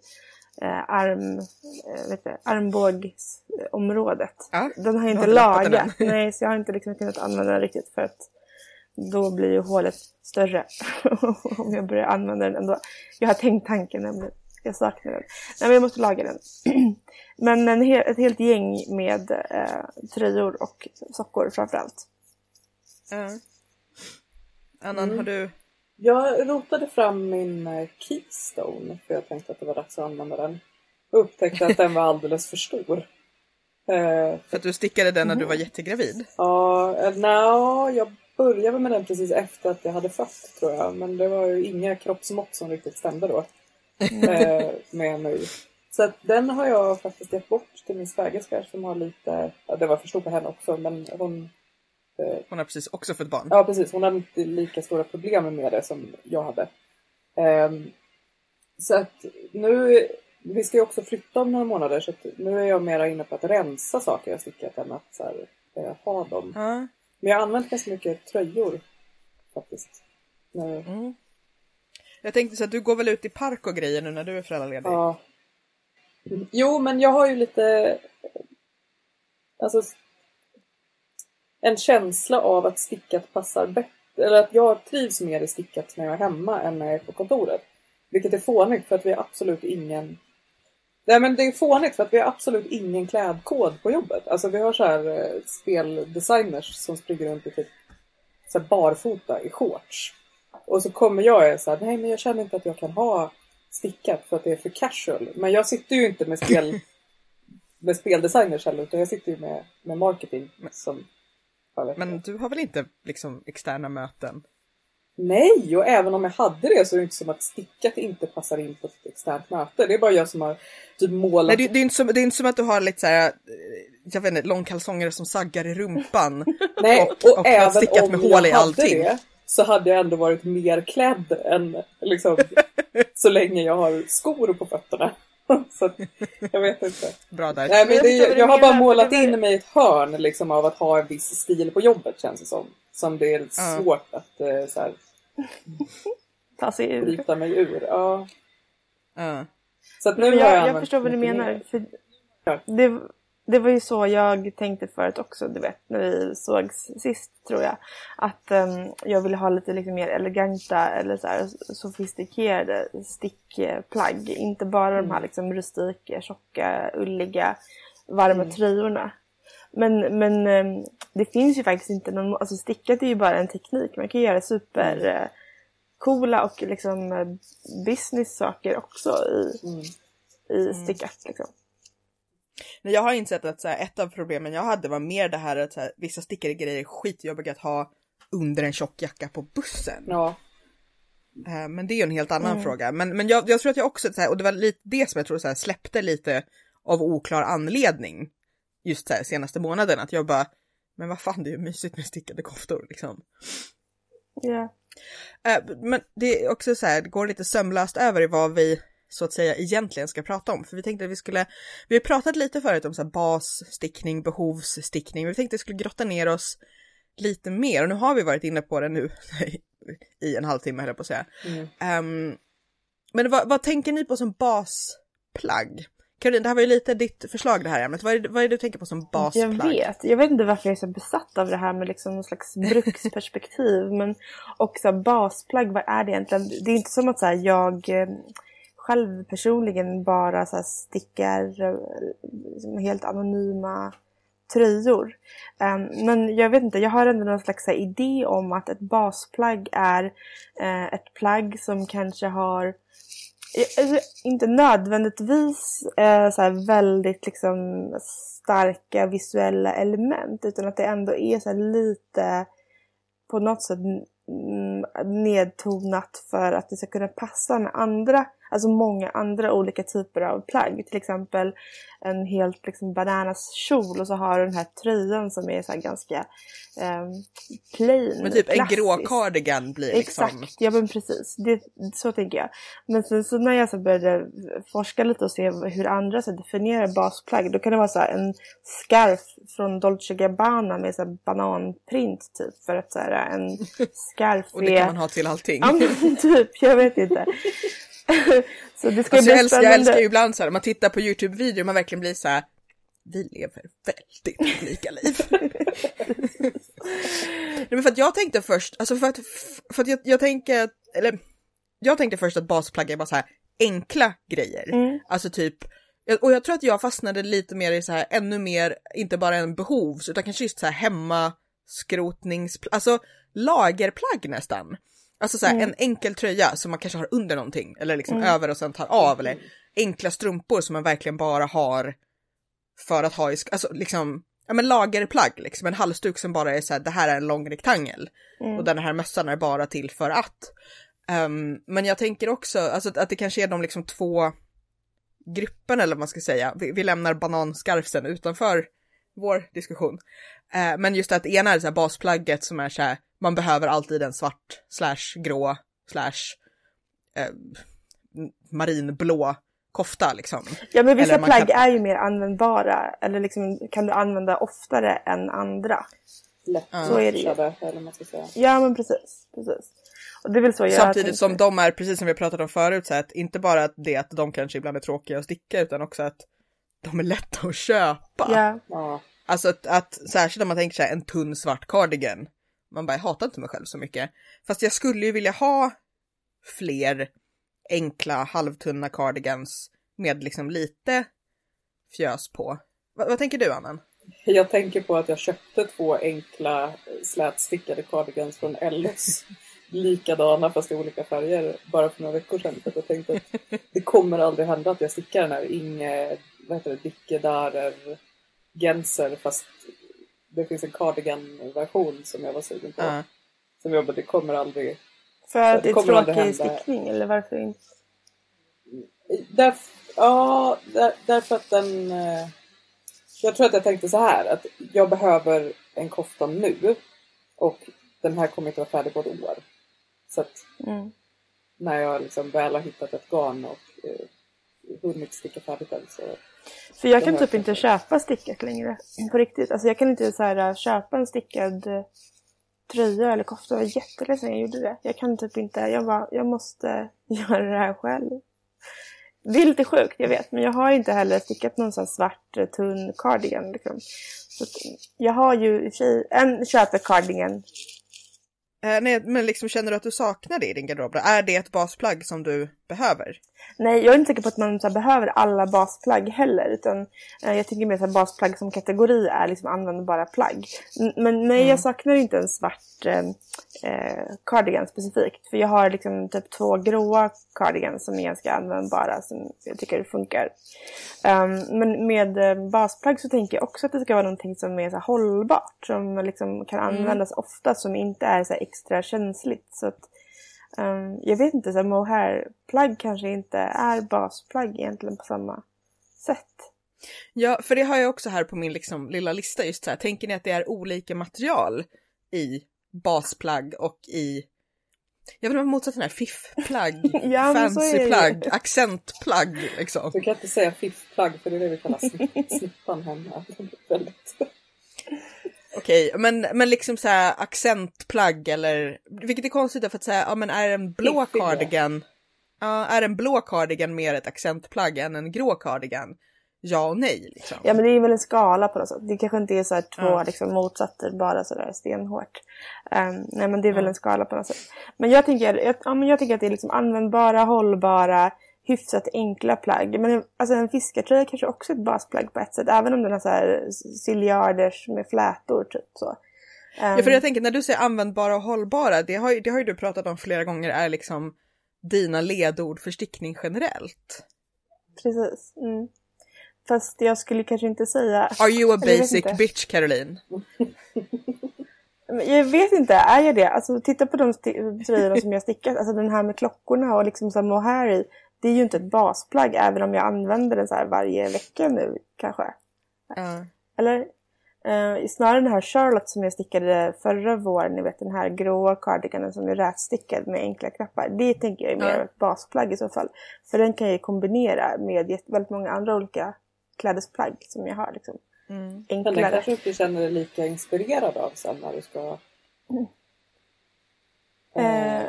[SPEAKER 3] eh, arm, eh, du, armbågsområdet. Ja, den har jag inte lagat, nej så jag har inte liksom kunnat använda den riktigt för att då blir ju hålet större om jag börjar använda den ändå. Jag har tänkt tanken nämligen. Jag saknar den. Nej men jag måste laga den. men en hel, ett helt gäng med eh, tröjor och sockor framförallt.
[SPEAKER 1] Uh. Annan, mm. har du?
[SPEAKER 2] Jag rotade fram min eh, Keystone för jag tänkte att det var dags att använda den. Och upptäckte att den var alldeles för stor.
[SPEAKER 1] Uh, för att du stickade den när du var mm. jättegravid?
[SPEAKER 2] Ja, uh, no, jag började med den precis efter att jag hade fött tror jag. Men det var ju inga kroppsmått som riktigt stämde då. Eh, med mig. Så att den har jag faktiskt gett bort till min svägerska som har lite, ja, det var för stor på henne också men hon
[SPEAKER 1] eh, Hon har precis också fått barn.
[SPEAKER 2] Ja precis, hon har inte lika stora problem med det som jag hade. Eh, så att nu, vi ska ju också flytta om några månader så att nu är jag mera inne på att rensa saker jag stickat än att här, eh, ha dem. Mm. Men jag har använt ganska mycket tröjor faktiskt. Mm.
[SPEAKER 1] Jag tänkte så att du går väl ut i park och grejer nu när du är föräldraledig?
[SPEAKER 2] Ja. Jo, men jag har ju lite... Alltså... En känsla av att stickat passar bättre. Eller att jag trivs mer i stickat när jag är hemma än när jag är på kontoret. Vilket är fånigt för att vi har absolut ingen... Nej men det är fånigt för att vi har absolut ingen klädkod på jobbet. Alltså vi har så här eh, speldesigners som springer runt i typ så barfota i shorts. Och så kommer jag och är så här, nej men jag känner inte att jag kan ha stickat för att det är för casual. Men jag sitter ju inte med spel med speldesigners heller utan jag sitter ju med, med marketing som
[SPEAKER 1] Men du har väl inte liksom externa möten?
[SPEAKER 2] Nej, och även om jag hade det så är det inte som att stickat inte passar in på ett externt möte. Det är bara jag som har typ målat.
[SPEAKER 1] Nej, det, det, är inte som, det är inte som att du har lite så här, eh, jag vet inte, långkalsonger som saggar i rumpan.
[SPEAKER 2] Nej, och, och, och även stickat om med hål i allting. Det, så hade jag ändå varit mer klädd än liksom, så länge jag har skor på fötterna. så jag vet inte.
[SPEAKER 1] Bra där.
[SPEAKER 2] Nej, men
[SPEAKER 3] jag
[SPEAKER 2] det, jag har bara målat in mig i ett hörn liksom, av att ha en viss stil på jobbet känns det som. Som det är
[SPEAKER 1] Ja.
[SPEAKER 2] svårt att eh, så här,
[SPEAKER 3] Ta sig ur.
[SPEAKER 2] bryta mig ur. Ja.
[SPEAKER 1] Ja.
[SPEAKER 2] Så nu
[SPEAKER 3] Men
[SPEAKER 2] har jag,
[SPEAKER 3] jag, jag förstår vad du menar. För det, det var ju så jag tänkte förut också, du vet, när vi sågs sist tror jag. Att em, jag ville ha lite liksom, mer eleganta eller så här, sofistikerade stickplagg. Inte bara de
[SPEAKER 2] Mm.
[SPEAKER 3] här liksom, rustika, tjocka, ulliga, varma
[SPEAKER 2] Mm.
[SPEAKER 3] tröjorna. Men, men em, det finns ju faktiskt inte någon, alltså stickat är ju bara en teknik. Man kan göra super
[SPEAKER 2] Mm.
[SPEAKER 3] eh, coola och liksom business saker också i,
[SPEAKER 2] Mm.
[SPEAKER 3] i stickat. Liksom.
[SPEAKER 1] Men jag har insett att så här, ett av problemen jag hade var mer det här att så här, vissa stickade grejer är skitjobbiga att ha under en tjock jacka på bussen.
[SPEAKER 2] Ja.
[SPEAKER 1] Eh, Men det är ju en helt annan
[SPEAKER 3] Mm.
[SPEAKER 1] fråga. Men, men jag, jag tror att jag också, så här, och det var lite det som jag tror så släppte lite av oklar anledning just så senaste månaden. Att jag bara, men vad fan det är ju mysigt med stickade koftor liksom.
[SPEAKER 3] Ja.
[SPEAKER 1] Eh, Men det är också så här, det går lite sömlöst över i vad vi så att säga egentligen ska prata om. För vi tänkte att vi skulle, vi har pratat lite förut om så här basstickning, behovsstickning, men vi tänkte att vi skulle grotta ner oss lite mer och nu har vi varit inne på det nu i en halvtimme höll jag på att säga.
[SPEAKER 2] Mm.
[SPEAKER 1] Ehm, men vad, vad tänker ni på som basplagg? Caroline, det här var ju lite ditt förslag det här ämnet. Vad är, det- vad är det du tänker på som basplagg?
[SPEAKER 3] Jag vet. Jag vet inte varför jag är så besatt av det här med liksom någon slags bruksperspektiv. men, och så här, basplagg, vad är det egentligen? Det är inte som att så här, jag eh, själv personligen bara så här, stickar liksom, helt anonyma tröjor. Ehm, men jag vet inte, jag har ändå någon slags idé om att ett basplagg är eh, ett plagg som kanske har eh, alltså inte nödvändigtvis eh, så här väldigt liksom starka visuella element utan att det ändå är så här lite på något sätt nedtonat för att det ska kunna passa med andra, alltså många andra olika typer av plagg. Till exempel en helt liksom bananas kjol och så har du den här tröjan som är så ganska eh, plain.
[SPEAKER 1] Men typ en
[SPEAKER 3] klassisk.
[SPEAKER 1] grå cardigan blir liksom.
[SPEAKER 3] Exakt, ja men precis. Det, så tänker jag. Men sen så när jag så började forska lite och se hur andra så definierar basplagg, då kan det vara så en scarf från Dolce Gabbana med så bananprint typ. För att så här, en scarf
[SPEAKER 1] Och det
[SPEAKER 3] är...
[SPEAKER 1] kan man ha till allting.
[SPEAKER 3] Ja men typ, jag vet inte. så det ska
[SPEAKER 1] Alltså
[SPEAKER 3] bli
[SPEAKER 1] jag, älskar, jag älskar ju ibland så här, man tittar på YouTube-videor man verkligen blir så här, vi lever väldigt olika liv. Nej, men för att jag tänkte först, alltså för att, för att jag, jag tänker, eller jag tänkte först att basplagg är bara så här enkla grejer.
[SPEAKER 3] Mm.
[SPEAKER 1] Alltså typ, och jag tror att jag fastnade lite mer i så här ännu mer, inte bara en behovs, utan kanske just så här hemmaskrotnings, alltså lagerplagg nästan. Alltså så här, en enkel tröja som man kanske har under någonting eller liksom över och sen tar av eller enkla strumpor som man verkligen bara har för att ha i, alltså liksom, ja men lagerplagg liksom, en halsduk som bara är så här, det här är en lång rektangel och den här mössan är bara till för att. Ehm, men jag tänker också, alltså att, det kanske är de liksom två grupperna eller vad man ska säga, vi, vi lämnar bananskarfsen utanför vår diskussion. Eh, men just att ena är så här basplagget som är så här, man behöver alltid en svart slash grå slash eh, marinblå kofta liksom.
[SPEAKER 3] Ja men vissa plagg
[SPEAKER 1] kan-
[SPEAKER 3] är ju mer användbara eller liksom kan du använda oftare än andra. Så är det ju.
[SPEAKER 2] Eller man ska säga.
[SPEAKER 3] Ja men precis, precis. Och det är väl så jag
[SPEAKER 1] Samtidigt som de är, precis som vi pratat om förut, så att inte bara att det att de kanske ibland är tråkiga att sticka utan också att de är lätta att köpa.
[SPEAKER 3] Ja,
[SPEAKER 2] Ja.
[SPEAKER 1] Alltså att, att särskilt om man tänker sig en tunn svart cardigan. Man bara, jag hatar inte mig själv så mycket. Fast jag skulle ju vilja ha fler enkla halvtunna cardigans med liksom lite fjös på. Vad, vad tänker du Annan?
[SPEAKER 2] Jag tänker på att jag köpte två enkla slätstickade cardigans från Ellos. Likadana fast i olika färger bara för några veckor sedan. För jag tänkte att det kommer aldrig hända att jag stickar den här Inge, vad heter det, Dickedarer Genser fast det finns en cardigan-version som jag var sugen på.
[SPEAKER 1] Ja.
[SPEAKER 2] Som jag bara, det kommer aldrig
[SPEAKER 3] för att
[SPEAKER 2] Det
[SPEAKER 3] det är tråkig stickning eller varför inte?
[SPEAKER 2] Där, ja, där, därför att den... eh, Jag tror att jag tänkte så här att jag behöver en kofta nu och den här kommer inte vara färdig på ett år. Så att
[SPEAKER 3] Mm.
[SPEAKER 2] när jag liksom väl har hittat ett garn och eh, hunnit sticka färdigt än. Så
[SPEAKER 3] För jag kan typ
[SPEAKER 2] jag
[SPEAKER 3] inte köpa stickat längre. På riktigt. Alltså jag kan inte så här, köpa en stickad eh, tröja eller kofta. Det var jättelänge sedan jag gjorde det. Jag kan typ inte. Jag bara, jag måste göra det här själv. Det är lite sjukt, jag vet. Men jag har inte heller stickat någon sån svart eh, tunn cardigan. Liksom. Så jag har ju i och för sig en köpecardigan.
[SPEAKER 1] Eh, nej, men liksom känner du att du saknar det i din garderob? Är det ett basplagg som du behöver?
[SPEAKER 3] Nej, jag är inte säker på att man så behöver alla basplagg heller. Utan eh, jag tänker mer att basplagg som kategori är liksom användbara plagg. N- Men nej, jag saknar inte en svart eh, eh, cardigan specifikt. För jag har liksom typ två gråa cardigans som är ganska användbara. Som jag tycker funkar. Um, men med eh, basplagg så tänker jag också att det ska vara någonting som är så här, hållbart. Som liksom kan användas ofta. Som inte är så här, extra känsligt. Så att, ehm, jag vet inte, så här, mohair-plagg kanske inte är basplagg egentligen på samma sätt.
[SPEAKER 1] Ja, för det har jag också här på min liksom lilla lista just så här. Tänker ni att det är olika material i basplagg och i jag vill vara motsatt den här fiffplagg,
[SPEAKER 3] Ja,
[SPEAKER 1] fancyplagg, accentplagg liksom.
[SPEAKER 2] Du kan inte säga fiffplagg för det är det vi kallar snipp, snippan hemma. Väldigt...
[SPEAKER 1] Okej, men, men liksom så här accentplagg eller, vilket är konstigt för att säga, ja men är en blå cardigan, ja är en blå cardigan mer ett accentplagg än en grå cardigan? Ja och nej liksom.
[SPEAKER 3] Ja men det är väl en skala på något sätt. Det kanske inte är så här två
[SPEAKER 1] Ja.
[SPEAKER 3] liksom, motsatser bara sådär stenhårt. Ehm, nej men det är väl en skala på något sätt. Men jag tänker, jag, ja, men jag tänker att det är liksom användbara, hållbara, hyfsat enkla plagg. Men alltså en fiskartröja kanske också är ett basplagg på ett sätt. Även om den har så här ciljarders med flätor typ så. Ehm,
[SPEAKER 1] Ja, för jag tänker när du säger användbara och hållbara, det har, ju, det har ju du pratat om flera gånger är liksom dina ledord för stickning generellt.
[SPEAKER 3] Precis. Mm. Fast jag skulle kanske inte säga...
[SPEAKER 1] Are you a basic bitch Caroline?
[SPEAKER 3] Jag vet inte, är jag det? Alltså titta på de tröjorna som jag stickat. Alltså den här med klockorna och liksom så här mohair i. Det är ju inte ett basplagg även om jag använder den så här varje vecka nu kanske.
[SPEAKER 1] Ja.
[SPEAKER 3] Eller? Uh, snarare den här Charlotte som jag stickade förra våren. Ni vet den här gråa cardiganen som är rätstickad med enkla knappar. Det tänker jag är mer
[SPEAKER 1] Ja.
[SPEAKER 3] ett basplagg i så fall. För den kan jag ju kombinera med väldigt många andra olika klädesplagg som jag har. Liksom.
[SPEAKER 1] Mm.
[SPEAKER 2] Men den
[SPEAKER 3] Enklare.
[SPEAKER 2] kanske inte känner dig lika inspirerad av sen när du ska...
[SPEAKER 3] Eh,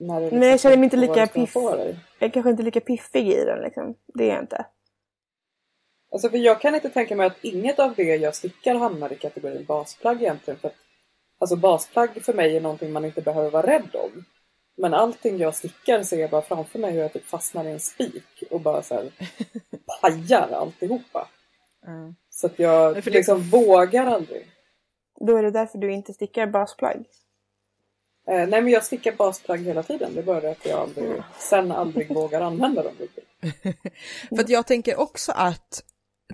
[SPEAKER 2] när du
[SPEAKER 3] men jag känner mig inte lika
[SPEAKER 2] ska
[SPEAKER 3] piff. Jag är kanske inte lika piffig i den liksom. Det är jag inte.
[SPEAKER 2] Alltså för jag kan inte tänka mig att inget av det jag stickar hamnar i kategorin basplagg egentligen. För att, alltså basplagg för mig är någonting man inte behöver vara rädd om. Men allting jag stickar ser jag bara framför mig hur jag typ fastnar i en spik och bara så här pajar alltihopa.
[SPEAKER 1] Ja.
[SPEAKER 2] Så att jag
[SPEAKER 1] för det-
[SPEAKER 2] liksom vågar aldrig.
[SPEAKER 3] Då är det därför du inte stickar basplagg.
[SPEAKER 2] Eh, nej men jag stickar basplagg hela tiden. Det är bara det att jag aldrig,
[SPEAKER 3] Mm.
[SPEAKER 2] sen aldrig vågar använda dem riktigt.
[SPEAKER 1] För att jag tänker också att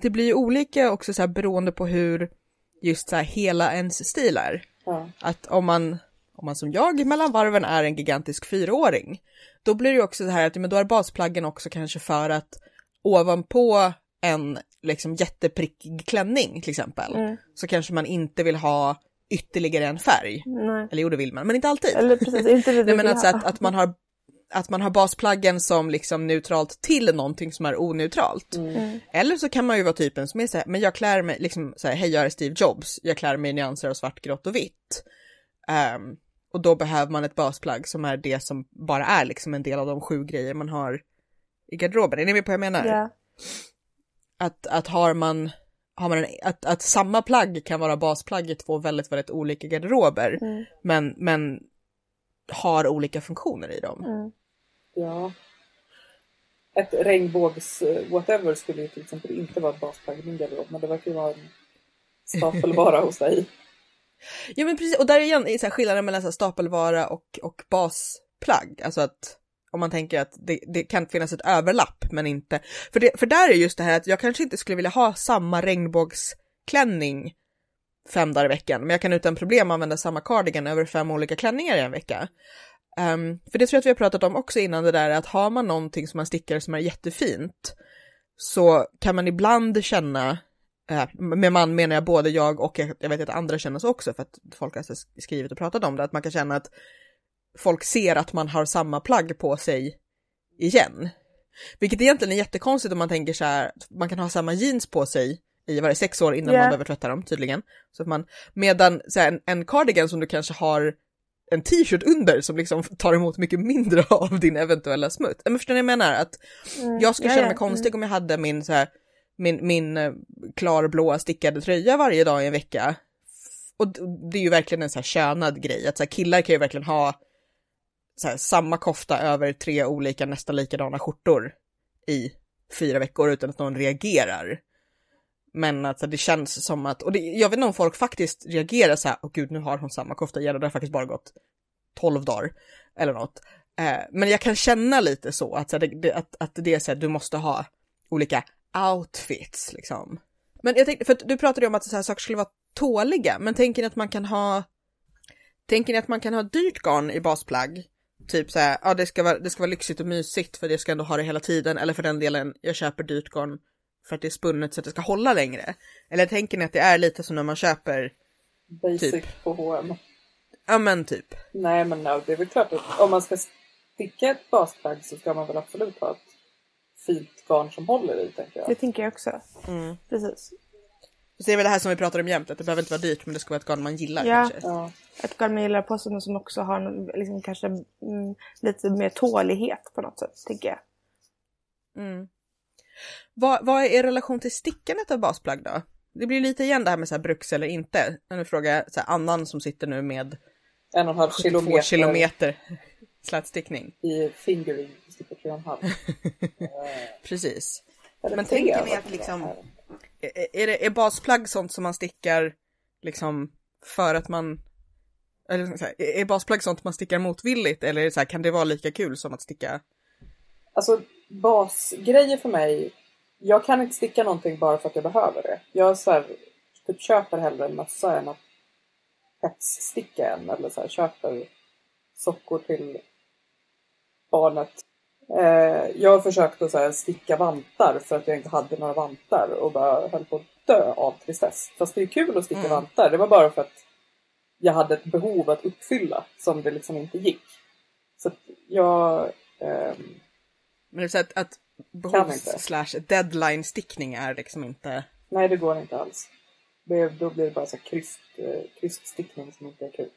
[SPEAKER 1] det blir ju olika också så här beroende på hur just så här hela ens stil är.
[SPEAKER 2] Ja.
[SPEAKER 1] Att om man, om man som jag mellan varven är en gigantisk fyraåring, då blir det ju också så här att men då är basplaggen också kanske för att ovanpå en liksom jätteprickig klänning till exempel,
[SPEAKER 3] Mm.
[SPEAKER 1] så kanske man inte vill ha ytterligare en färg.
[SPEAKER 3] Nej.
[SPEAKER 1] Eller jo, det vill man, men inte alltid.
[SPEAKER 3] Eller precis, inte det du
[SPEAKER 1] Nej, men alltså att, att man har att man har basplaggen som liksom neutralt till någonting som är oneutralt.
[SPEAKER 3] Mm.
[SPEAKER 1] Eller så kan man ju vara typen som är så här, men jag klär mig liksom så här, hej jag är Steve Jobs, jag klär mig i nyanser av svart, grått och vitt. Ehm, och då behöver man ett basplagg som är det som bara är liksom en del av de sju grejer man har i garderoben. Är ni med på vad jag menar?
[SPEAKER 3] Ja.
[SPEAKER 1] Att, att har man, har man en, att, att samma plagg kan vara basplagg i två väldigt, väldigt olika garderober,
[SPEAKER 3] Mm.
[SPEAKER 1] men, men har olika funktioner i dem.
[SPEAKER 3] Mm.
[SPEAKER 2] ja. Ett regnbågs eh, skulle ju till exempel inte vara ett basplagg i min garderob. Men det verkar ju vara en stapelvara hos dig.
[SPEAKER 1] Ja men precis, och där är igen är så här skillnaden mellan så här stapelvara och, och basplagg. Alltså att om man tänker att det, det kan finnas ett överlapp men inte. För, det, för där är just det här att jag kanske inte skulle vilja ha samma regnbågsklänning fem dagar i veckan, men jag kan utan problem använda samma cardigan över fem olika klänningar i en vecka. Um, för det tror jag att vi har pratat om också innan det där att har man någonting som man stickar som är jättefint så kan man ibland känna Eh, med man menar jag både jag och jag, jag vet att andra känner så också för att folk har skrivit och pratat om det, att man kan känna att folk ser att man har samma plagg på sig igen. Vilket egentligen är jättekonstigt om man tänker så här, man kan ha samma jeans på sig i varje sex år innan
[SPEAKER 3] Ja.
[SPEAKER 1] man behöver tvätta dem tydligen. Så att man, medan så här, en, en cardigan som du kanske har en t-shirt under som liksom tar emot mycket mindre av din eventuella smuts. Men förstår ni vad jag menar? Att
[SPEAKER 3] Mm.
[SPEAKER 1] jag skulle
[SPEAKER 3] Ja,
[SPEAKER 1] känna
[SPEAKER 3] ja.
[SPEAKER 1] mig konstig om jag hade min så här, min, min eh, klarblåa stickade tröja varje dag i en vecka. Och det är ju verkligen en så här könad grej, att så här, killar kan ju verkligen ha här, samma kofta över tre olika nästan likadana skjortor i fyra veckor utan att någon reagerar. Men att alltså, det känns som att, och det, jag vet inte om folk faktiskt reagerar så här, åh gud nu har hon samma kofta igen och det har faktiskt bara gått 12 dagar eller något. Eh, men jag kan känna lite så att, så här, det, det, att, att det är så här, du måste ha olika outfits liksom. Men jag tänkte, för att du pratade ju om att så här saker skulle vara tåliga, men tänker ni att man kan ha, tänker ni att man kan ha dyrt garn i basplagg? Typ så här, ja det ska vara, det ska vara lyxigt och mysigt för det ska ändå ha det hela tiden, eller för den delen, jag köper dyrt garn för att det är spunnet så att det ska hålla längre. Eller tänker ni att det är lite som när man köper,
[SPEAKER 2] Basic
[SPEAKER 1] Typ.
[SPEAKER 2] på H&M.
[SPEAKER 1] ja men typ.
[SPEAKER 2] Nej men no, det är väl klart att om man ska sticka ett basplagg så ska man väl absolut ha ett fint garn som håller i tänker
[SPEAKER 3] Det
[SPEAKER 2] jag.
[SPEAKER 3] tänker jag också.
[SPEAKER 1] Mm.
[SPEAKER 3] Precis.
[SPEAKER 1] Det är väl det här som vi pratar om jämt, att det behöver inte vara dyrt men det ska vara ett garn man gillar
[SPEAKER 3] Ja.
[SPEAKER 1] kanske.
[SPEAKER 2] Ja.
[SPEAKER 3] Ett garn man gillar på sig men som också har liksom, kanske mm, lite mer tålighet på något sätt, tänker jag.
[SPEAKER 1] Mm. Vad, vad är er relation till stickandet av basplagg då? Det blir lite igen det här med så här bruks eller inte. Nu frågar jag så här, Annan som sitter nu med
[SPEAKER 2] En och en halv
[SPEAKER 1] 72
[SPEAKER 2] kilometer,
[SPEAKER 1] kilometer slätstickning.
[SPEAKER 2] i fingering. Sticka tre och en halv.
[SPEAKER 1] Precis.
[SPEAKER 2] Eller
[SPEAKER 1] Men tänker ni att liksom-? Är, det, är basplagg sånt som man stickar liksom för att man eller liksom så här, är basplagg sånt man stickar motvilligt eller så här, kan det vara lika kul som att sticka?
[SPEAKER 2] Alltså basgrejer för mig. Jag kan inte sticka någonting bara för att jag behöver det. Jag så här, typ köper hellre en mössa än att petssticka en. Eller så här, köper sockor till barnet. Eh, jag har försökt att så här, sticka vantar för att jag inte hade några vantar och bara höll på att dö av tristess. Fast det är kul att sticka
[SPEAKER 1] Mm.
[SPEAKER 2] vantar. Det var bara för att jag hade ett behov att uppfylla som det liksom inte gick. Så att jag... ehm,
[SPEAKER 1] Men det är så att, att
[SPEAKER 2] Kan
[SPEAKER 1] behovs
[SPEAKER 2] inte.
[SPEAKER 1] slash deadline stickning är liksom inte
[SPEAKER 2] Nej, det går inte alls. Det, då blir det bara så kryst, eh, kryststickning som inte är kul.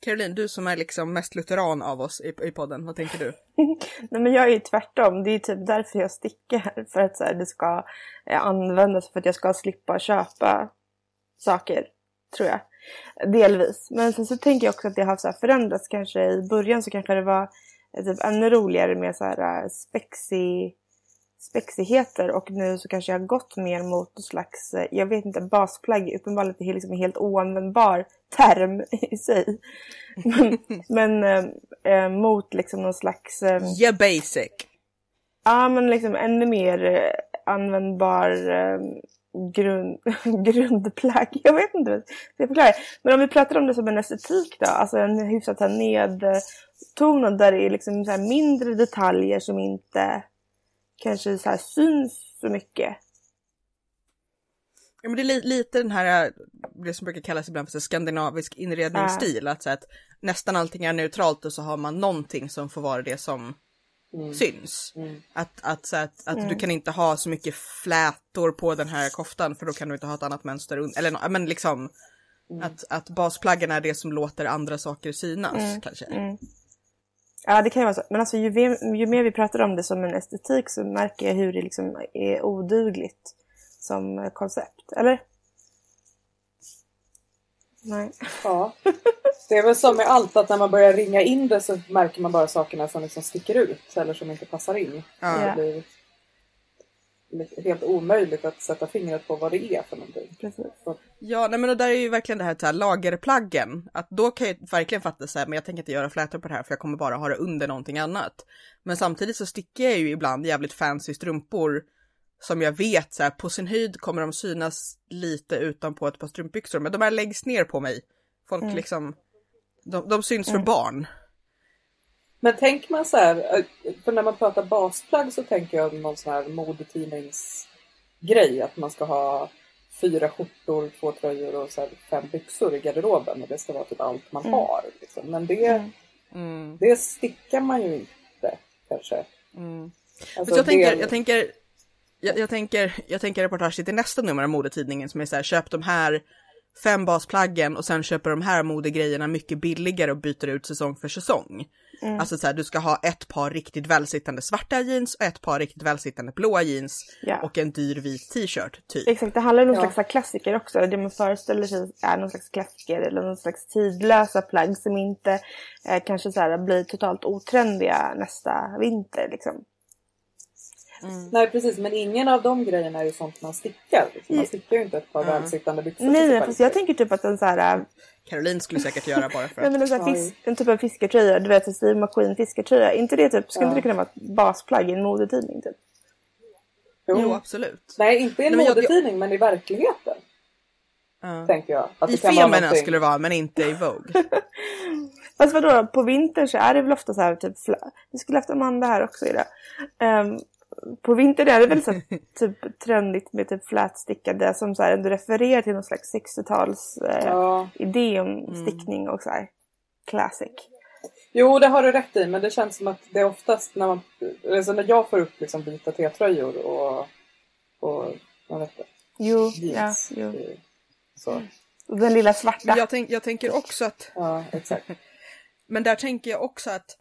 [SPEAKER 1] Caroline, du som är liksom mest lutheran av oss i, i podden, vad tänker du?
[SPEAKER 3] Nej men jag är ju tvärtom. Det är typ därför jag sticker. För att så här, det ska eh, användas för att jag ska slippa köpa saker. Tror jag. Delvis. Men sen så tänker jag också att det har så här förändrats kanske. I början så kanske det var eh, typ ännu roligare med så här eh, spexig, spexigheter. Och nu så kanske jag har gått mer mot någon slags, eh, jag vet inte, basplagg. Uppenbarligen det är liksom en helt oanvändbar term i sig. Men, men eh, mot liksom någon slags... Eh,
[SPEAKER 1] Yeah basic!
[SPEAKER 3] Ja, men liksom ännu mer användbar eh, grund, grundplagg. Jag vet inte hur jag ska förklara. Men om vi pratar om det som en estetik då, alltså en hyfsat här nedtonad där det är liksom så mindre detaljer som inte kanske så här syns så mycket.
[SPEAKER 1] Ja, men det är li, lite den här, det som brukar kallas ibland för skandinavisk inredningsstil, att, så att nästan allting är neutralt och så har man någonting som får vara det som
[SPEAKER 2] Mm.
[SPEAKER 1] syns.
[SPEAKER 2] Mm.
[SPEAKER 1] Att, att, så att, att
[SPEAKER 3] Mm.
[SPEAKER 1] du kan inte ha så mycket flätor på den här koftan för då kan du inte ha ett annat mönster under, eller men liksom
[SPEAKER 2] Mm.
[SPEAKER 1] att, att basplaggen är det som låter andra saker synas
[SPEAKER 3] Mm.
[SPEAKER 1] kanske.
[SPEAKER 3] Ja, det kan ju vara så. Men alltså ju, mer- ju mer vi pratar om det som en estetik så märker jag hur det liksom är odugligt som koncept. Eller? Nej.
[SPEAKER 2] Ja. Det är väl som med allt att när man börjar ringa in det så märker man bara sakerna som liksom sticker ut eller som inte passar in.
[SPEAKER 1] Ja.
[SPEAKER 2] Det blir li- helt omöjligt att sätta fingret på vad det är för någonting.
[SPEAKER 3] Precis.
[SPEAKER 1] Ja, nej men och där är ju verkligen det här, så här lagerplaggen. Att då kan jag verkligen fatta så här, men jag tänker inte göra flätor på det här för jag kommer bara ha det under någonting annat. Men samtidigt så sticker jag ju ibland jävligt fancy strumpor som jag vet så här, på sin höjd kommer de synas lite utanpå ett par strumpbyxor, men de här läggs ner på mig. Folk
[SPEAKER 3] Mm.
[SPEAKER 1] liksom, de, de syns för
[SPEAKER 3] Mm.
[SPEAKER 1] barn.
[SPEAKER 2] Men tänker man så här, eh, för när man pratar basplagg så tänker jag någon sån här modetidningsgrej. Att man ska ha fyra skjortor, två tröjor och så här fem byxor i garderoben. Och det ska vara typ allt man
[SPEAKER 3] Mm.
[SPEAKER 2] har. Liksom. Men det,
[SPEAKER 3] Mm.
[SPEAKER 1] Mm.
[SPEAKER 2] det stickar man ju inte kanske. Alltså,
[SPEAKER 1] jag, tänker, jag tänker, jag, jag tänker, jag tänker reportaget till nästa nummer av modetidningen som är så här, köp de här fem basplaggen och sen köper de här modegrejerna mycket billigare och byter ut säsong för säsong.
[SPEAKER 3] Mm.
[SPEAKER 1] Alltså så här, du ska ha ett par riktigt välsittande svarta jeans och ett par riktigt välsittande blåa jeans
[SPEAKER 3] Ja.
[SPEAKER 1] och en dyr vit t-shirt typ.
[SPEAKER 3] Exakt, det handlar om någon
[SPEAKER 2] Ja.
[SPEAKER 3] slags klassiker också. Det man föreställer sig är någon slags klassiker eller någon slags tidlösa plagg som inte eh, kanske så här, blir totalt otrendiga nästa vinter. Liksom.
[SPEAKER 2] Nej precis, men ingen av de grejerna är ju sånt man stickar. Liksom. Man stickar ju inte ett par välsittande byxor.
[SPEAKER 3] Nej, fast jag tänker typ att en så här, äh,
[SPEAKER 1] Caroline skulle säkert göra bara för
[SPEAKER 3] nej,
[SPEAKER 1] att.
[SPEAKER 3] men en, fisk, en typ av fiskartröja, du vet en Steve McQueen fiskartröja. Inte det typ, skulle
[SPEAKER 2] Ja.
[SPEAKER 3] inte det kunna vara ett basplagg i en modetidning typ?
[SPEAKER 2] Jo.
[SPEAKER 1] Jo absolut.
[SPEAKER 2] Nej, inte i en
[SPEAKER 1] Nej, men jag-
[SPEAKER 2] modetidning, men i verkligheten.
[SPEAKER 1] Ja.
[SPEAKER 2] Tänker jag. Att
[SPEAKER 1] I
[SPEAKER 2] det
[SPEAKER 1] Femina skulle det vara men inte i Vogue.
[SPEAKER 3] Fast vadå, på vintern så är det väl ofta så här typ, vi skulle haft Amanda här också idag. Um, på vintern är det väl så typ trendigt med typ flätstickade som så här ändå refererar till någon slags 60-tals eh,
[SPEAKER 2] Ja.
[SPEAKER 3] idé om stickning och så här classic.
[SPEAKER 2] Jo, det har du rätt i, men det känns som att det är oftast när man... Alltså när jag får upp liksom vita T-tröjor och... och vad vet jag,
[SPEAKER 3] Jo, ja,
[SPEAKER 2] jeans.
[SPEAKER 3] jo.
[SPEAKER 2] eh, Så.
[SPEAKER 3] Och den lilla svarta.
[SPEAKER 1] Jag, tänk, jag tänker också att
[SPEAKER 2] Ja, exakt.
[SPEAKER 1] Men där tänker jag också att,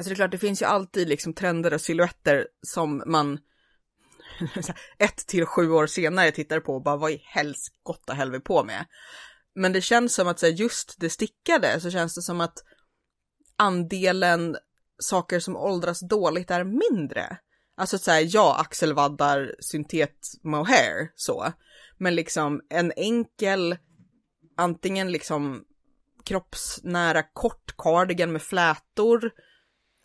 [SPEAKER 1] alltså det är klart det finns ju alltid liksom trender och silhuetter som man ett till sju år senare tittar på och bara vad i helskotta höll vi på med? Men det känns som att så här, just det stickade så känns det som att andelen saker som åldras dåligt är mindre. Alltså så här, ja, axelvaddar, syntet mohair så, men liksom en enkel, antingen liksom kroppsnära kort cardigan med flätor.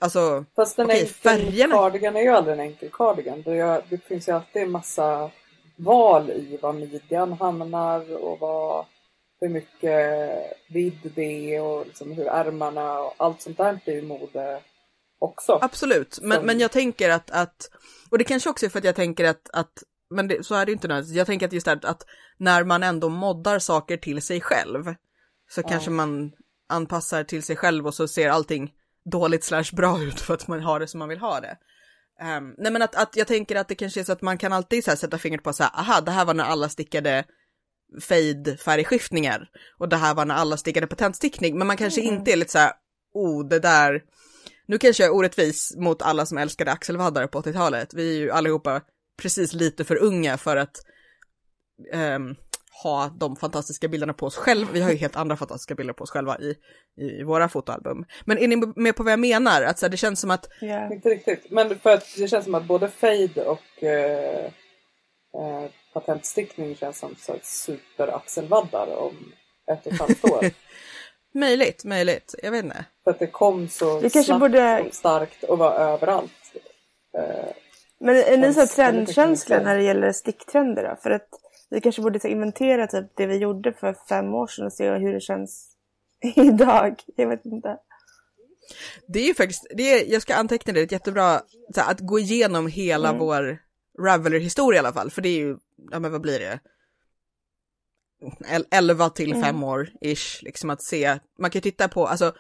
[SPEAKER 1] Alltså,
[SPEAKER 2] Fast en
[SPEAKER 1] Okej,
[SPEAKER 2] enkel
[SPEAKER 1] färgerna.
[SPEAKER 2] cardigan är ju aldrig en enkel cardigan. Det, det finns ju alltid en massa val i var midjan hamnar och vad, hur mycket vidd det är och liksom hur ärmarna och allt sånt där är ju mode också.
[SPEAKER 1] absolut. Men,
[SPEAKER 2] Som-
[SPEAKER 1] men jag tänker att, att, och det kanske också är för att jag tänker att, att men det, så är det ju inte nödvändigtvis. Jag tänker att just det här att när man ändå moddar saker till sig själv så kanske man anpassar till sig själv och så ser allting dåligt slash bra ut för att man har det som man vill ha det. Ehm, nej men att, att jag tänker att det kanske är så att man kan alltid så sätta fingret på så här, aha det här var när alla stickade fade färgskiftningar och det här var när alla stickade patentstickning men man kanske inte är lite så här, oh det där, nu kanske jag är orättvis mot alla som älskade axelvaddar på 80-talet, vi är ju allihopa precis lite för unga för att ehm, ha de fantastiska bilderna på oss själva. Vi har ju helt andra fantastiska bilder på oss själva i, i våra fotoalbum. Men är ni med på vad jag menar? Att så här, det känns som att
[SPEAKER 3] Ja.
[SPEAKER 2] Inte riktigt. Men för att det känns som att både fade och eh, eh, patentstickning känns som så superaxelvaddar om ett och ett halvt år.
[SPEAKER 1] möjligt, möjligt, jag vet inte.
[SPEAKER 2] för att det kom så
[SPEAKER 3] kanske
[SPEAKER 2] snabbt
[SPEAKER 3] borde-
[SPEAKER 2] och starkt och var överallt. Eh,
[SPEAKER 3] Men är ni så trendkänsliga när det gäller sticktrender då? För att vi kanske borde så inventera typ det vi gjorde för fem år sedan och se hur det känns idag. Jag vet inte.
[SPEAKER 1] Det är ju faktiskt, det är, jag ska anteckna det, det är ett jättebra, här, att gå igenom hela vår Raveler-historia i alla fall, för det är ju, ja men vad blir det? El- 11 till 5 år ish, liksom att se, man kan ju titta på, alltså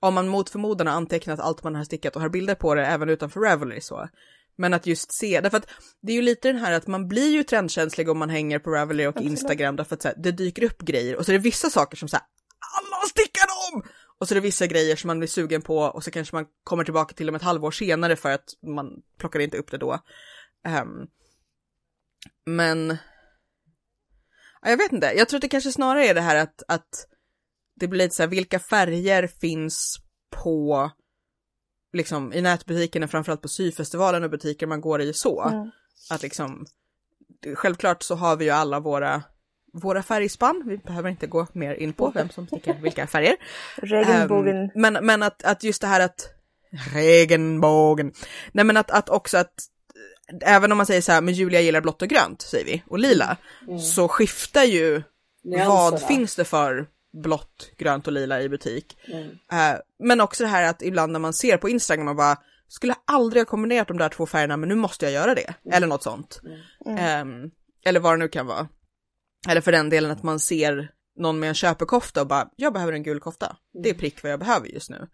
[SPEAKER 1] om man mot förmodan har antecknat allt man har stickat och har bilder på det även utanför Ravelry så. Men att just se, därför att det är ju lite den här att man blir ju trendkänslig om man hänger på Ravelry och Instagram därför att så här, det dyker upp grejer och så är det vissa saker som så här, alla stickar dem! Och så är det vissa grejer som man blir sugen på och så kanske man kommer tillbaka till dem ett halvår senare för att man plockar inte upp det då. Ehm, men ja, jag vet inte, jag tror att det kanske snarare är det här att, att det blir lite så här, vilka färger finns på liksom i nätbutikerna, framförallt på syfestivalen och butiker man går i så.
[SPEAKER 3] Mm.
[SPEAKER 1] Att liksom, självklart så har vi ju alla våra, våra färgspann, vi behöver inte gå mer in på vem som stickar vilka färger.
[SPEAKER 3] Regenbågen.
[SPEAKER 1] Ehm, men, men att, att just det här att regenbågen. Nej men att, att också att även om man säger så här, men Julia gillar blått och grönt säger vi och lila, så skiftar ju
[SPEAKER 2] Nyanserna.
[SPEAKER 1] vad finns det för blått, grönt och lila i butik.
[SPEAKER 2] Mm.
[SPEAKER 1] Eh, men också det här att ibland när man ser på Instagram och bara skulle aldrig ha kombinerat de där två färgerna men nu måste jag göra det. Eller något sånt. Ehm, eller vad det nu kan vara. Eller för den delen att man ser någon med en köpekofta och bara jag behöver en gul kofta. Det är prick vad jag behöver just nu.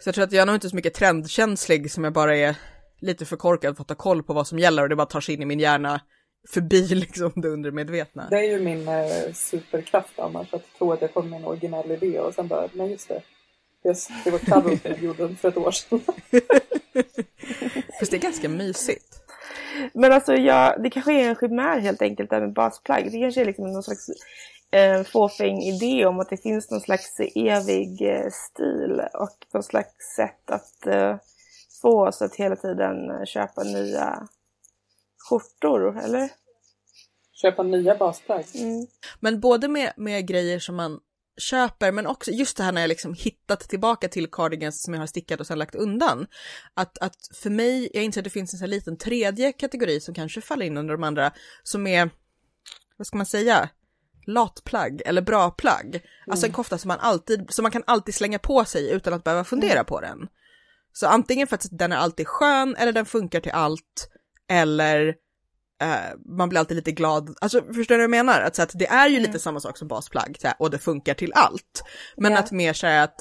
[SPEAKER 1] Så jag tror att jag är nog inte så mycket trendkänslig som jag bara är lite för korkad för att ta koll på vad som gäller och det bara tar sig in i min hjärna förbi liksom det undermedvetna.
[SPEAKER 2] Det är ju min eh, superkraft annars, att tro att jag kommer med en originell idé och sen bara, nej just det. Yes, det var Cuddle som gjorde den för ett år sedan.
[SPEAKER 1] Fast det är ganska mysigt.
[SPEAKER 3] Men alltså ja, det kanske är en chimär helt enkelt där med basplagg. Det kanske är liksom någon slags eh, fåfäng idé om att det finns någon slags evig eh, stil och någon slags sätt att eh, få oss att hela tiden eh, köpa nya skjortor, eller?
[SPEAKER 2] Köpa nya basplagg.
[SPEAKER 3] Mm.
[SPEAKER 1] Men både med, med grejer som man köper, men också just det här när jag liksom hittat tillbaka till cardigans som jag har stickat och sen lagt undan. Att, att för mig, jag inser att det finns en sån här liten tredje kategori som kanske faller in under de andra, som är, vad ska man säga, latplagg eller bra plagg. Alltså en kofta som man alltid, som man kan alltid slänga på sig utan att behöva fundera på den. Så antingen för att den är alltid skön eller den funkar till allt eller eh, man blir alltid lite glad, alltså förstår du vad jag menar? Att, så att det är ju lite samma sak som basplagg så här, och det funkar till allt. Men
[SPEAKER 3] Ja.
[SPEAKER 1] att mer säga att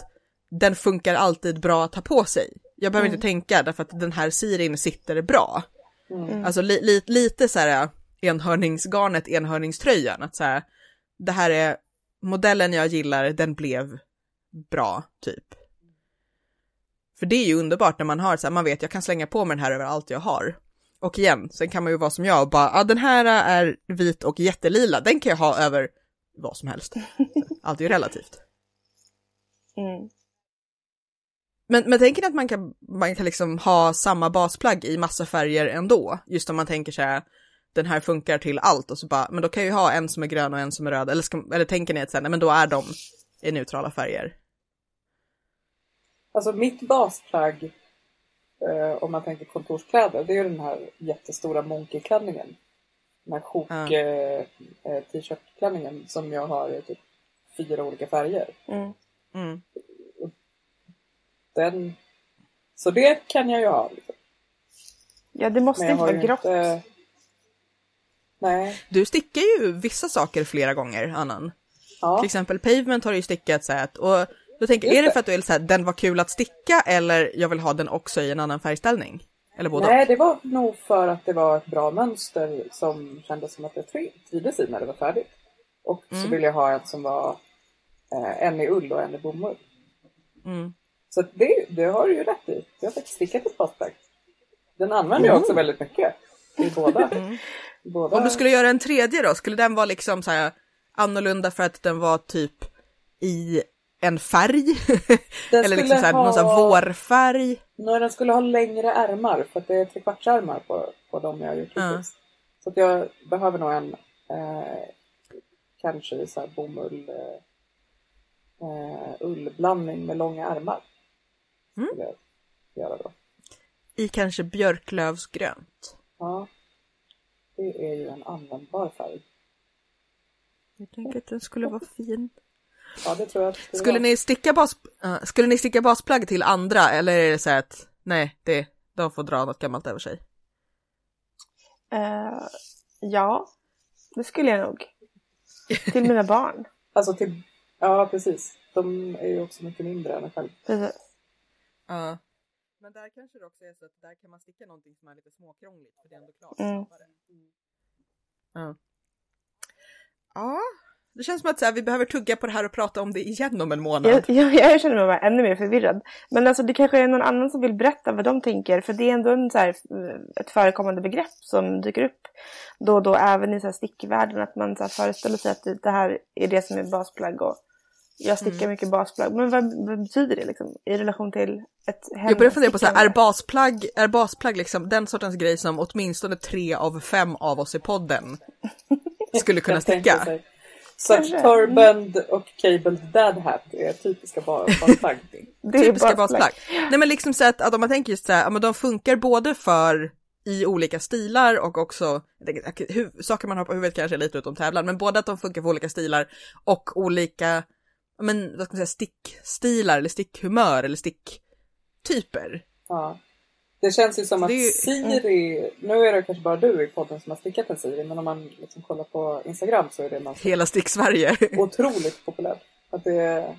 [SPEAKER 1] den funkar alltid bra att ha på sig. Jag behöver
[SPEAKER 3] Mm.
[SPEAKER 1] inte tänka därför att den här sirin sitter bra.
[SPEAKER 2] Mm.
[SPEAKER 1] Alltså li, li, lite så här enhörningsgarnet, enhörningströjan, att så här, det här är modellen jag gillar, den blev bra, typ. För det är ju underbart när man har så här, man vet jag kan slänga på mig den här över allt jag har. Och igen, sen kan man ju vara som jag och bara, ah, den här är vit och jättelila, den kan jag ha över vad som helst. Allt är ju relativt.
[SPEAKER 3] Mm.
[SPEAKER 1] Men, men tänker ni att man kan, man kan liksom ha samma basplagg i massa färger ändå? Just om man tänker så här, den här funkar till allt och så bara, men då kan jag ju ha en som är grön och en som är röd. Eller, ska, eller tänker ni att sen, nej, men då är de i neutrala färger?
[SPEAKER 2] Alltså mitt basplagg, om man tänker kontorskläder, det är ju den här jättestora monkeyklänningen. Den här sjok
[SPEAKER 1] Ja.
[SPEAKER 2] eh, eh, t-shirtklänningen som jag har i typ fyra olika färger.
[SPEAKER 3] Mm.
[SPEAKER 1] Mm.
[SPEAKER 2] Den... Så det kan jag ju ha. Liksom.
[SPEAKER 3] Ja, det måste inte vara grått.
[SPEAKER 2] inte... Nej.
[SPEAKER 1] Du stickar ju vissa saker flera gånger, Annan.
[SPEAKER 2] Ja.
[SPEAKER 1] Till exempel Pavement har du ju stickat så här, att- och då tänker
[SPEAKER 2] Just
[SPEAKER 1] är det för att du är så här, den var kul att sticka eller jag vill ha den också i en annan färgställning? Eller både
[SPEAKER 2] Nej, det var nog för att det var ett bra mönster som kändes som att jag tri- trivdes i när det var färdigt. Och så
[SPEAKER 1] Mm.
[SPEAKER 2] ville jag ha en som var eh, en i ull och en i bomull.
[SPEAKER 1] Mm.
[SPEAKER 2] Så det, det har du ju rätt i. Jag har faktiskt stickat ett basplagg. Den använder jag också väldigt mycket. I båda. i båda.
[SPEAKER 1] Om du skulle göra en tredje då, skulle den vara liksom så här annorlunda för att den var typ i en färg? Eller liksom så här, någon så här
[SPEAKER 2] ha-
[SPEAKER 1] vårfärg?
[SPEAKER 2] Nej, den skulle ha längre ärmar för att det är trekvartsärmar på, på dem jag har gjort hittills. Så att jag behöver nog en eh, kanske i så här bomull eh, eh, ullblandning med långa ärmar.
[SPEAKER 1] Mm.
[SPEAKER 2] Jag göra då.
[SPEAKER 1] I kanske björklövsgrönt?
[SPEAKER 2] Ja. Det är ju en användbar färg.
[SPEAKER 1] Jag tänker att den skulle vara fin.
[SPEAKER 2] Ja, det tror jag
[SPEAKER 1] Skulle
[SPEAKER 2] var.
[SPEAKER 1] ni sticka, bas, uh, skulle ni sticka basplagg till andra eller är det så här att nej, det, de får dra något gammalt över sig?
[SPEAKER 3] Eh, ja, det skulle jag nog. Till mina barn.
[SPEAKER 2] Alltså till... Ja, precis. De är ju också mycket mindre än en själv.
[SPEAKER 3] Precis.
[SPEAKER 1] Ja. Men där kanske det också är så att där kan man sticka någonting som är lite småkrångligt för det är ändå klart
[SPEAKER 3] Mm.
[SPEAKER 1] snabbare. Ja. Ja, det känns som att så här, vi behöver tugga på det här och prata om det igen om en månad.
[SPEAKER 3] Jag, jag, jag känner mig bara ännu mer förvirrad. Men alltså det kanske är någon annan som vill berätta vad de tänker. För det är ändå en, så här, ett förekommande begrepp som dyker upp då och då även i så här, stickvärlden. Att man så här, föreställer sig att det- här är det som är basplagg. Och jag stickar
[SPEAKER 1] Mm.
[SPEAKER 3] mycket basplagg. Men vad, vad betyder det liksom i relation till ett
[SPEAKER 1] Jag börjar fundera på så här, är basplagg, är basplagg liksom den sortens grej som åtminstone tre av fem av oss i podden skulle kunna sticka?
[SPEAKER 2] Så att. Turband och Cabled Dad Hat är typiska ba- basplagg.
[SPEAKER 1] Typiska
[SPEAKER 3] basplagg.
[SPEAKER 1] Nej men liksom så att, att om man tänker just så här, ja, men de funkar både för i olika stilar och också, tänker, saker man har på huvudet kanske är lite utom tävlan, men både att de funkar för olika stilar och olika, men vad ska man säga, stickstilar eller stickhumör eller sticktyper.
[SPEAKER 2] Ja. Det känns ju som att
[SPEAKER 1] ju-
[SPEAKER 2] Siri, nu är det kanske bara du i podden som har stickat en Siri, men om man liksom kollar på Instagram så är det något
[SPEAKER 1] Hela stick-Sverige.
[SPEAKER 2] otroligt populärt. Att det, är-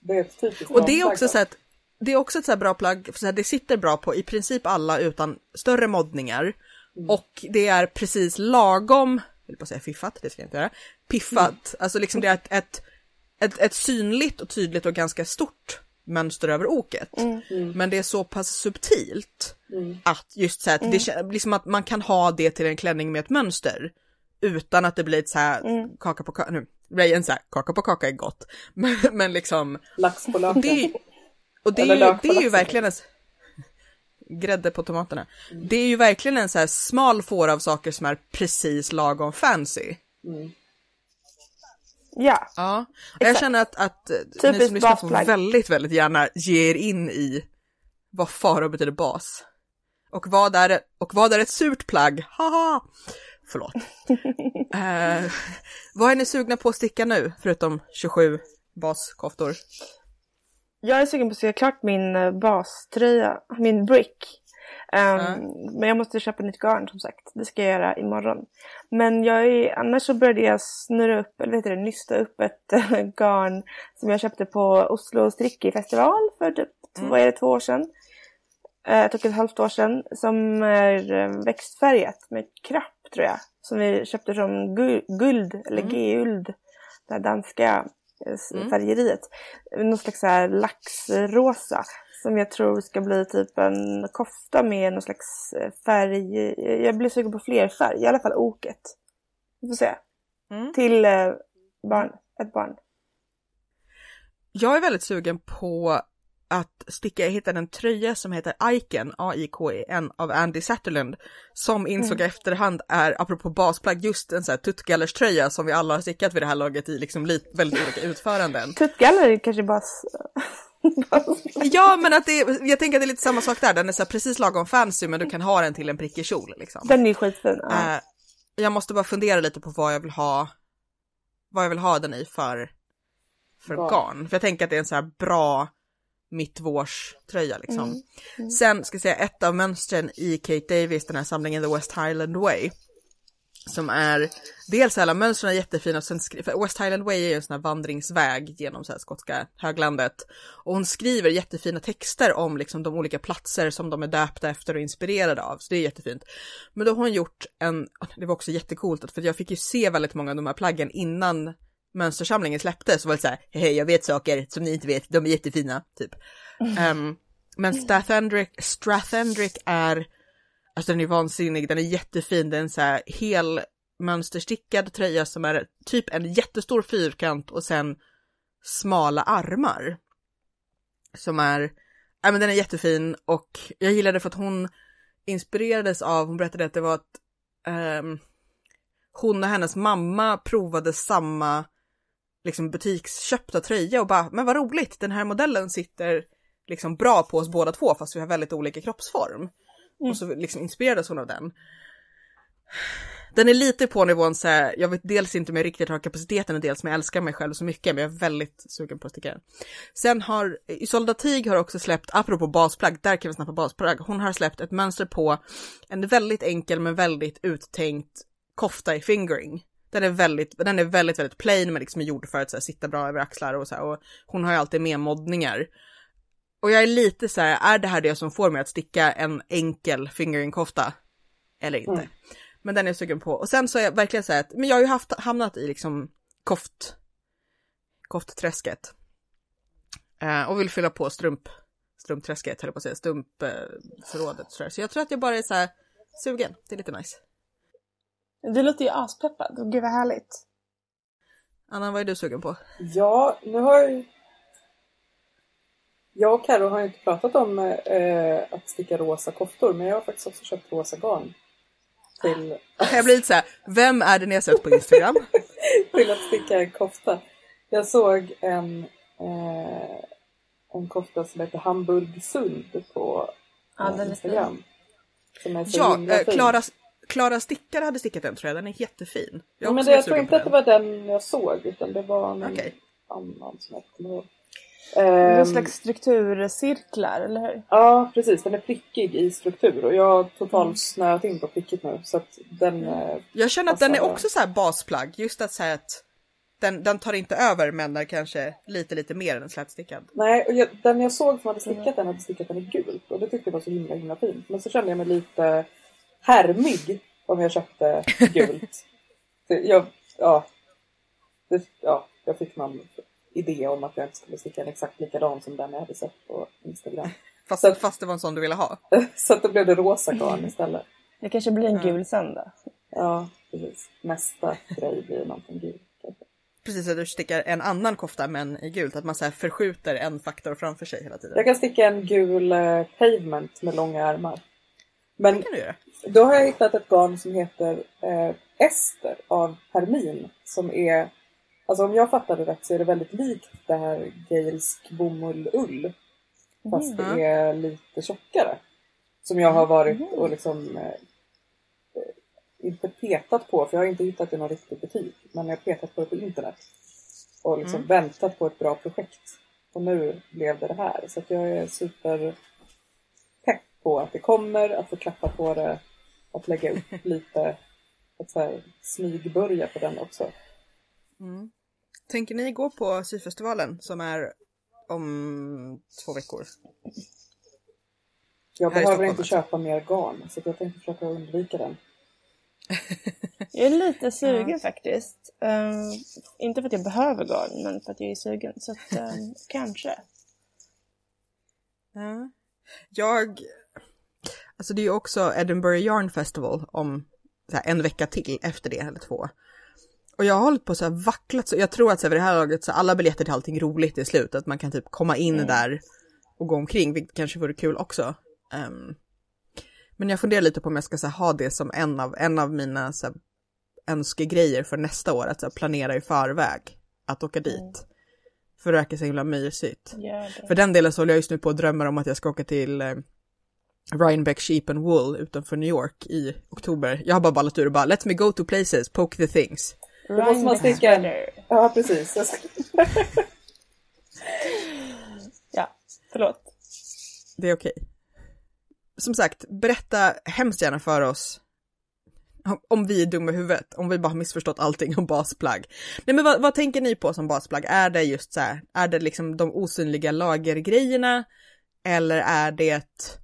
[SPEAKER 2] det är ett typiskt
[SPEAKER 1] Och det är också så att det är också ett så bra plagg, för så här, det sitter bra på i princip alla utan större moddningar.
[SPEAKER 2] Mm.
[SPEAKER 1] Och det är precis lagom, jag vill att säga fiffat, det ska jag inte göra, piffat.
[SPEAKER 2] Mm.
[SPEAKER 1] Alltså liksom det är ett, ett, ett, ett synligt och tydligt och ganska stort mönster över oket.
[SPEAKER 2] Mm.
[SPEAKER 1] Men det är så pass subtilt
[SPEAKER 2] Mm.
[SPEAKER 1] att just så här, att det kän- liksom att man kan ha det till en klänning med ett mönster. Utan att det blir ett så här
[SPEAKER 3] Mm.
[SPEAKER 1] kaka på kaka, nu, Rayen så här, kaka på kaka är gott. Men, men liksom,
[SPEAKER 2] Lax på löken.
[SPEAKER 1] det, och det är, ju, det är ju verkligen en, grädde på tomaterna. Det är ju verkligen en så här smal får av saker som är precis lagom fancy.
[SPEAKER 3] Ja,
[SPEAKER 1] Ja, jag
[SPEAKER 3] Exakt.
[SPEAKER 1] känner att, att eh, ni
[SPEAKER 3] Typiskt
[SPEAKER 1] som lyssnar får väldigt, väldigt gärna ge er in i vad faro betyder bas. Och vad är, och vad är ett surt plagg? Haha! Förlåt. eh, vad är ni sugna på att sticka nu, förutom 27 baskoftor?
[SPEAKER 3] jag är sugen på att sticka klart min eh, baströja, min brick.
[SPEAKER 1] Ja.
[SPEAKER 3] Men jag måste köpa nytt garn som sagt. Det ska jag göra imorgon. Men jag är, annars så började jag snurra upp, eller heter det, nysta upp ett garn som jag köpte på Oslo Strickefestival för typ två, vad är det, två år sedan. Eh, Ett och ett halvt år sedan. Som är eh, växtfärgat med krapp tror jag. Som vi köpte från gu- Guld, eller G-Uld. Det här danska eh,
[SPEAKER 1] Mm.
[SPEAKER 3] färgeriet. Någon slags så här laxrosa. Som jag tror ska bli typ en kofta med någon slags eh, färg. Jag blir sugen på fler färg. I alla fall oket. Vi får se.
[SPEAKER 1] Mm.
[SPEAKER 3] Till eh, barn. Ett barn.
[SPEAKER 1] Jag är väldigt sugen på att sticka, jag hittade en tröja som heter Iken, A-I-K-E-N, av Andy Satterlund, som insåg i efterhand är, apropå basplagg, just en sån här tuttgallerströja som vi alla har stickat vid det här laget i liksom lite, väldigt olika utföranden.
[SPEAKER 3] Tuttgaller är kanske bara...
[SPEAKER 1] Ja, men att det, jag tänker att det är lite samma sak där, den är så precis lagom fancy men du kan ha den till en prickig kjol liksom.
[SPEAKER 3] Den är skitfin. Ja.
[SPEAKER 1] Eh, jag måste bara fundera lite på vad jag vill ha, vad jag vill ha den i för, för
[SPEAKER 2] Garn.
[SPEAKER 1] garn. För jag tänker att det är en så här bra mittvårströja liksom.
[SPEAKER 3] Mm.
[SPEAKER 1] Sen ska jag säga ett av mönstren i Kate Davis, den här samlingen The West Highland Way. Som är, dels alla mönstren är jättefina, och sen för West Highland Way är ju en sån här vandringsväg genom så här skotska höglandet. Och hon skriver jättefina texter om liksom de olika platser som de är döpta efter och inspirerade av, så det är jättefint. Men då har hon gjort en, det var också jättecoolt, för jag fick ju se väldigt många av de här plaggen innan mönstersamlingen släpptes, så var det så här, hej jag vet saker som ni inte vet, de är jättefina, typ. Ehm, men Strathendrick, Strathendrick är, alltså den är vansinnig, den är jättefin, det är en så här hel mönsterstickad tröja som är typ en jättestor fyrkant och sen smala armar. Som är, ja men den är jättefin och jag gillade för att hon inspirerades av, hon berättade att det var att um, hon och hennes mamma provade samma liksom butiksköpta tröja och bara, men vad roligt, den här modellen sitter liksom bra på oss båda två fast vi har väldigt olika kroppsform. Och så liksom inspirerades hon av den. Den är lite på nivån så här, jag vet dels inte om jag riktigt har kapaciteten och dels om jag älskar mig själv så mycket, men jag är väldigt sugen på att sticka den. Sen har Isolda Tig har också släppt, apropå basplagg, där kan vi snappa basplagg, hon har släppt ett mönster på en väldigt enkel men väldigt uttänkt kofta i fingering. Den är väldigt, den är väldigt, väldigt plain men liksom gjord för att här, sitta bra över axlar och så här, och hon har ju alltid med moddningar. Och jag är lite så här, är det här det som får mig att sticka en enkel fingering-kofta? Eller inte?
[SPEAKER 2] Mm.
[SPEAKER 1] Men den är jag sugen på. Och sen så är jag verkligen så här att, men jag har ju haft, hamnat i liksom koft, koftträsket. Eh, och vill fylla på strump, strumpträsket, höll jag på att säga, strumpförrådet. så, så jag tror att jag bara är så här sugen, det är lite nice.
[SPEAKER 3] Du låter ju aspeppad. Gud vad härligt.
[SPEAKER 1] Anna, vad är du sugen på?
[SPEAKER 2] Ja, nu har jag... Och Karo har inte pratat om eh, att sticka rosa koftor, men jag har faktiskt också köpt rosa garn. Till,
[SPEAKER 1] Jag blir lite så här, vem är det ni har sett på Instagram?
[SPEAKER 2] till att sticka en kofta. Jag såg en, eh, en kofta som heter Hamburgsund på
[SPEAKER 3] Ja,
[SPEAKER 2] eh, Instagram. Som är så
[SPEAKER 1] Ja,
[SPEAKER 2] himla
[SPEAKER 1] eh,
[SPEAKER 2] fin.
[SPEAKER 1] Klara, Klara Stickare hade stickat den tror jag, den är jättefin. Jag,
[SPEAKER 2] Ja, men det, jag tror inte
[SPEAKER 1] på
[SPEAKER 2] att det var den jag såg, utan det var någon
[SPEAKER 1] Okej.
[SPEAKER 2] annan som jag kommer ihåg.
[SPEAKER 3] Någon
[SPEAKER 2] Ehm,
[SPEAKER 3] slags strukturcirklar, eller hur?
[SPEAKER 2] Ja, precis. Den är prickig i struktur och jag har totalt
[SPEAKER 3] Mm.
[SPEAKER 2] snöat in på prickigt nu. Så att den... eh,
[SPEAKER 1] Jag känner att den är också så här basplagg, just att säga att den, den tar inte över men är kanske lite lite mer än slätstickad.
[SPEAKER 2] Nej, och jag, den jag såg som hade stickat den hade stickat den i gult och det tyckte jag var så himla himla fint. Men så kände jag mig lite härmig om jag köpte gult. Jag, ja, det, ja, jag fick någon idé om att jag inte skulle sticka en exakt likadan som den jag hade sett på Instagram.
[SPEAKER 1] Fast,
[SPEAKER 2] Så-
[SPEAKER 1] fast det var en sån du ville ha.
[SPEAKER 2] Så att då blev det rosa garn istället.
[SPEAKER 3] Det kanske blir en gul sen då.
[SPEAKER 2] Ja, precis. Nästa grej blir någonting kanske.
[SPEAKER 1] Precis, att du stickar en annan kofta men i gult. Att man så här förskjuter en faktor framför sig hela tiden.
[SPEAKER 2] Jag kan sticka en gul eh, pavement med långa ärmar. Men
[SPEAKER 1] Det kan du göra.
[SPEAKER 2] Då har jag hittat ett garn som heter eh, Ester av Hermin. Som är, alltså om jag fattar det rätt så är det väldigt likt det här Gailsk bomull-ull. Fast
[SPEAKER 1] Mm.
[SPEAKER 2] det är lite tjockare. Som jag har varit och liksom eh, inte petat på, för jag har inte hittat det i någon riktig butik. Men jag har petat på det på internet. Och liksom
[SPEAKER 1] Mm.
[SPEAKER 2] väntat på ett bra projekt. Och nu blev det det här. Så jag är super pepp på att det kommer, att få klappa på det, att lägga upp lite, att så här smygbörja på den också.
[SPEAKER 1] Mm. Tänker ni gå på syfestivalen som är om två veckor?
[SPEAKER 2] Jag behöver
[SPEAKER 1] Stockholm
[SPEAKER 2] inte köpa mer garn så jag tänkte försöka undvika den.
[SPEAKER 3] Jag är lite sugen faktiskt. Ehm, inte för att jag behöver garn, men för att jag är sugen. Så att, ehm, kanske.
[SPEAKER 1] Ja. Jag, alltså det är ju också Edinburgh Yarn Festival om så här, en vecka till efter det eller två. Och jag har hållit på så här vacklat så jag tror att så här, vid det här laget så alla biljetter till allting roligt i slutet, att man kan typ komma in där och gå omkring, vilket kanske vore kul också. Ehm, men jag funderar lite på om jag ska så här, ha det som en av, en av mina så här, önskegrejer för nästa år, att så här, planera i förväg att åka dit. För det verkar så himla mysigt.
[SPEAKER 3] Det.
[SPEAKER 1] För den delen så håller jag just nu på och drömmer om att jag ska åka till eh, Rhinebeck Sheep and Wool utanför New York i oktober. Jag har bara ballat ur och bara let me go to places, poke the things.
[SPEAKER 2] Då måste man sticka en-. Ja precis.
[SPEAKER 3] Ja, förlåt.
[SPEAKER 1] Det är okej. Som sagt, berätta hemskt gärna för oss om- om vi är dumma i huvudet, om vi bara har missförstått allting om basplagg. Nej men vad, vad tänker ni på som basplagg? Är det just så här, är det liksom de osynliga lagergrejerna? Eller är det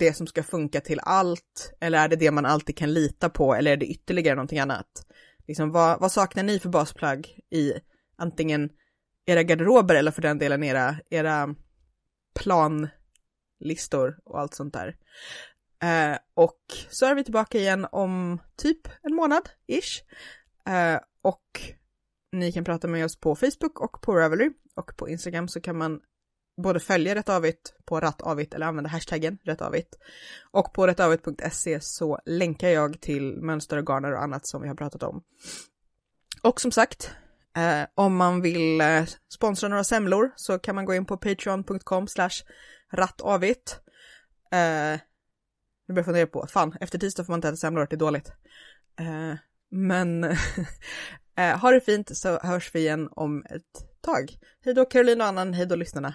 [SPEAKER 1] det som ska funka till allt? Eller är det det man alltid kan lita på? Eller är det ytterligare någonting annat? Liksom, vad, vad saknar ni för basplagg i antingen era garderober eller för den delen era, era planlistor och allt sånt där. Eh, och så är vi tillbaka igen om typ en månad, ish. Eh, och ni kan prata med oss på Facebook och på Ravelry och på Instagram så kan man både följa Rättavigt på Rattavigt eller använda hashtaggen Rättavigt. Och på rättavigt.se så länkar jag till mönster och garner och annat som vi har pratat om. Och som sagt, eh, om man vill eh, sponsra några semlor så kan man gå in på patreon.com slash rattavigt. Eh, nu börjar jag fundera på, fan, efter tisdag får man inte äta semlor, det är dåligt. Eh, men eh, ha det fint så hörs vi igen om ett tag. Hej då Caroline och Annan, hej då lyssnarna.